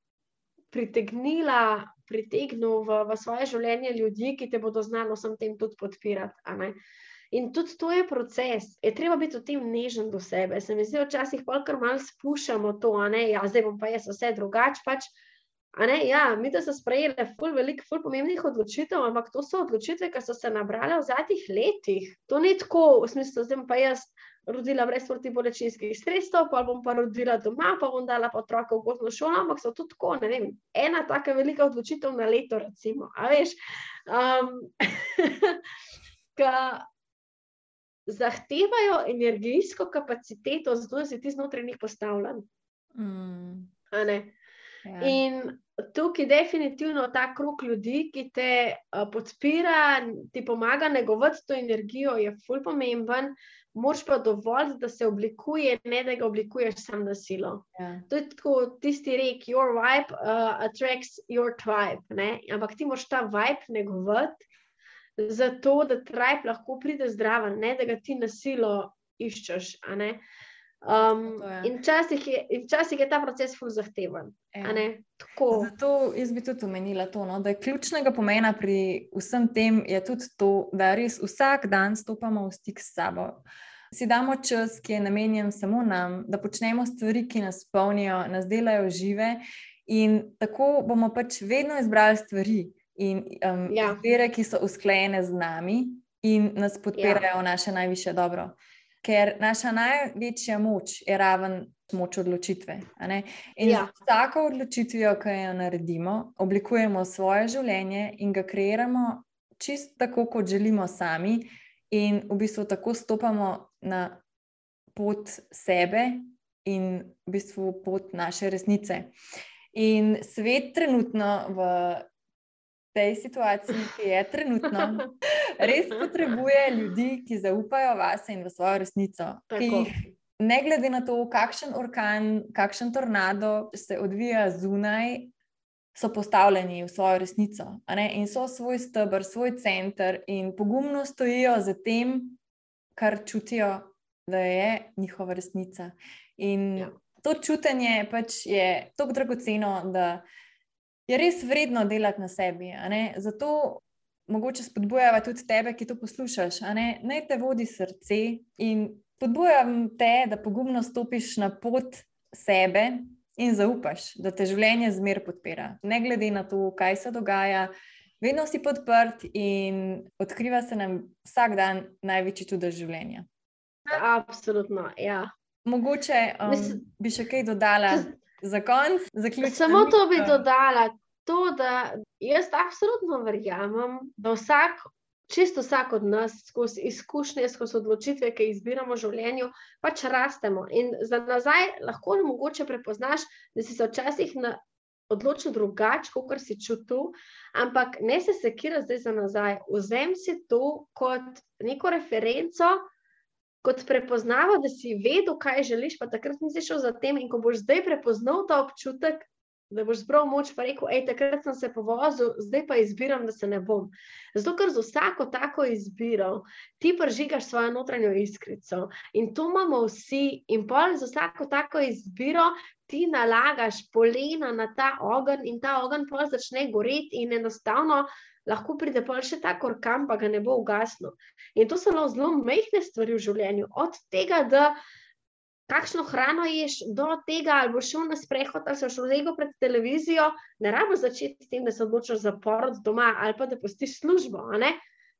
pritegnila, pritegnil v, v svoje življenje ljudi, ki te bodo znali vsem tem tudi podpirati. In tudi to je proces, je treba biti v tem nežen do sebe. Se mi zdi, včasih pa kar malo spuščamo to, a ne, ja, zdaj bom pa jaz vse drugače. Pač, ne, ja, mi da so sprejeli ful veliko, ful pomembnih odločitev, ampak to so odločitve, ki so se nabrale v zadnjih letih. To ni tako, v smislu, zdaj pa jaz rodila brez protibolečinskih sredstev, pa bom pa rodila doma, pa bom dala otroka v gozno šolo, ampak so to tako, ne vem, ena taka velika odločitev na leto, recimo. A veš, um, ka zahtevajo energijsko kapaciteto, zato da si ti znotraj njih postavljen. Mm. Ja. In tukaj definitivno ta krug ljudi, ki te uh, podpira, ti pomaga negovati to energijo, je ful pomemben. moraš pa dovolj, da se oblikuje, ne da ga oblikuješ sam na silo. Ja. To je tako tisti rek, your vibe uh, attracts your tribe. Ne? Ampak ti moraš ta vibe negovati, zato da tribe lahko pride zdraven, ne da ga ti na silo iščeš. Um, je. in včasih je, in včasih je ta proces ful zahteven. Ja. Zato jaz bi tudi omenila to, no, da je ključnega pomena pri vsem tem je tudi to, da res vsak dan stopamo v stik s sabo. Si damo čas, ki je namenjen samo nam, da počnemo stvari, ki nas polnijo, nas delajo žive, in tako bomo pač vedno izbrali stvari in um, Ja. izbire, ki so usklajene z nami in nas podpirajo v naše najviše dobro. Ker naša največja moč je raven moč odločitve. In Ja. z vsako odločitvijo, ki jo naredimo, oblikujemo svoje življenje in ga kreiramo čisto tako, kot želimo sami, in v bistvu tako stopamo na pot sebe in v bistvu pot naše resnice. In svet trenutno v tej situaciji, ki je trenutno, res potrebuje ljudi, ki zaupajo vase in v svojo resnico, ki Tako. jih ne glede na to, kakšen orkan, kakšen tornado se odvija zunaj, so postavljeni v svojo resnico in so svoj stebr, svoj center in pogumno stojijo za tem, kar čutijo, da je njihova resnica. In Ja. to čutenje pač je tako dragoceno, da je res vredno delati na sebi. Zato mogoče spodbujava tudi tebe, ki to poslušaš. ne. Naj te vodi srce in spodbujam te, da pogumno stopiš na pot sebe in zaupaš, da te življenje zmer podpira. Ne glede na to, kaj se dogaja, vedno si podprt in odkriva se nam vsak dan največji čudež življenja. Absolutno. Ja. Mogoče um, Mislim- bi še kaj dodala za konec, zaključiti. Samo to bi dodala, to, da jaz absolutno verjamem, da vsak, čisto vsak od nas, skozi izkušnje, skozi odločitve, ki jih izbiramo v življenju, pač rastemo. In za nazaj lahko mogoče prepoznaš, da si se včasih na, odločil drugače, kot si čutil, ampak ne se sekira zdaj za nazaj. Vzem si to kot neko referenco. Kot prepoznava, da si vedel, kaj želiš, pa takrat nisi šel za tem. In ko boš zdaj prepoznal ta občutek, da boš zbral moč, pa rekel, hej, takrat sem se povozil, zdaj pa izbiram, da se ne bom. Zato, ker z vsako tako izbiro ti pržigaš svojo notranjo iskrico in to imamo vsi, in pol z vsako tako izbiro ti nalagaš polena na ta ogenj in ta ogenj pol začne goreti in enostavno. Lahko pride pa še ta orkan, pa ga ne bo ugasnil. In to so lahko zelo majhne stvari v življenju, od tega, da kakšno hrano ješ, do tega, ali boš šel na sprehod, ali boš rozegel pred televizijo. Ne rabiš začeti s tem, da se odločiš za porod doma ali pa da pustiš službo.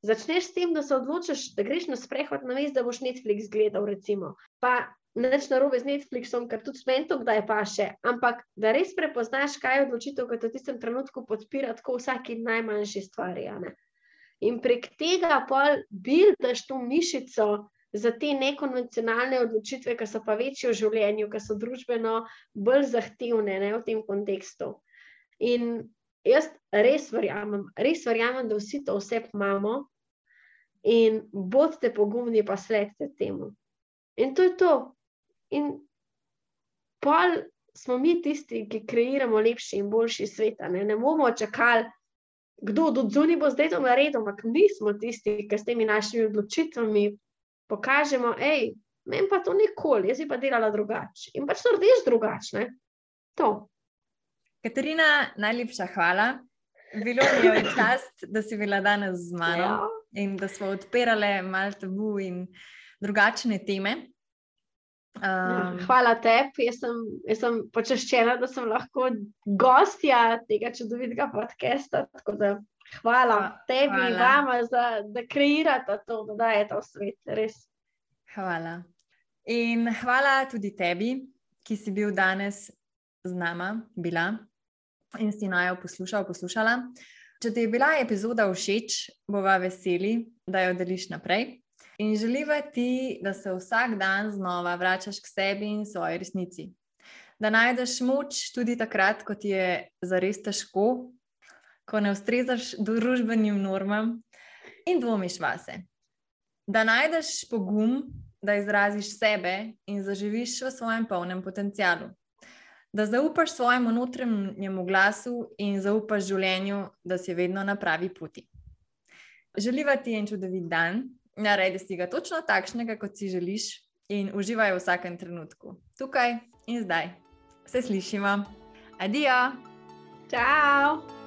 Začneš s tem, da se odločiš, da greš na sprehod, na mestu, da boš Netflix gledal. Recimo. Pa neč narobe z Netflixom, ker tudi meni to kdaj paše, ampak da res prepoznaš, kaj je odločitev, ki te v tistem trenutku podpira, tako vsaki najmanjši stvari. In prek tega pol bildaš to mišico za te nekonvencionalne odločitve, ki so pa večje v življenju, ki so družbeno bolj zahtevne ne, v tem kontekstu. In jaz res verjamem, res verjamem, da vsi to vse imamo in bodite pogumni, pa sledite temu. In to je to. In pol smo mi tisti, ki kreiramo lepši in boljši svet. a Ne, ne bomo čakali, kdo od zunaj bo zdaj to naredil, ampak mi smo tisti, ki s temi našimi odločitvami pokažemo, hej, meni pa to nikoli, jaz bi pa delala drugače. In pač narediš drugače. To. Katarina, najlepša hvala. Bilo mi je čast, da si bila danes z mano Ja. in da smo odpirale malo tabu in drugačne teme. Um, Hvala tebi, jaz sem, jaz sem počaščena, da sem lahko gostja tega čudovitega podcasta. Hvala Hva- tebi in hvala. vama, za, da kreirate to, da dajete v svet. Res. Hvala. In hvala tudi tebi, ki si bil danes z nama, bila in si najo poslušal, poslušala. Če ti je bila epizoda všeč, bova veseli, da jo deliš naprej. In želiva ti, da se vsak dan znova vračaš k sebi in svoji resnici. Da najdeš moč tudi takrat, ko ti je zares težko, ko ne ustrezaš družbenim normam in dvomiš vase. Da najdeš pogum, da izraziš sebe in zaživiš v svojem polnem potencialu. Da zaupaš svojemu notranjemu glasu in zaupaš življenju, da si vedno na pravi poti. Želiva ti en čudovit dan, naredi si ga točno takšnega, kot si želiš, in uživaj v vsakem trenutku, tukaj in zdaj. Se slišimo. Adijo! Ciao!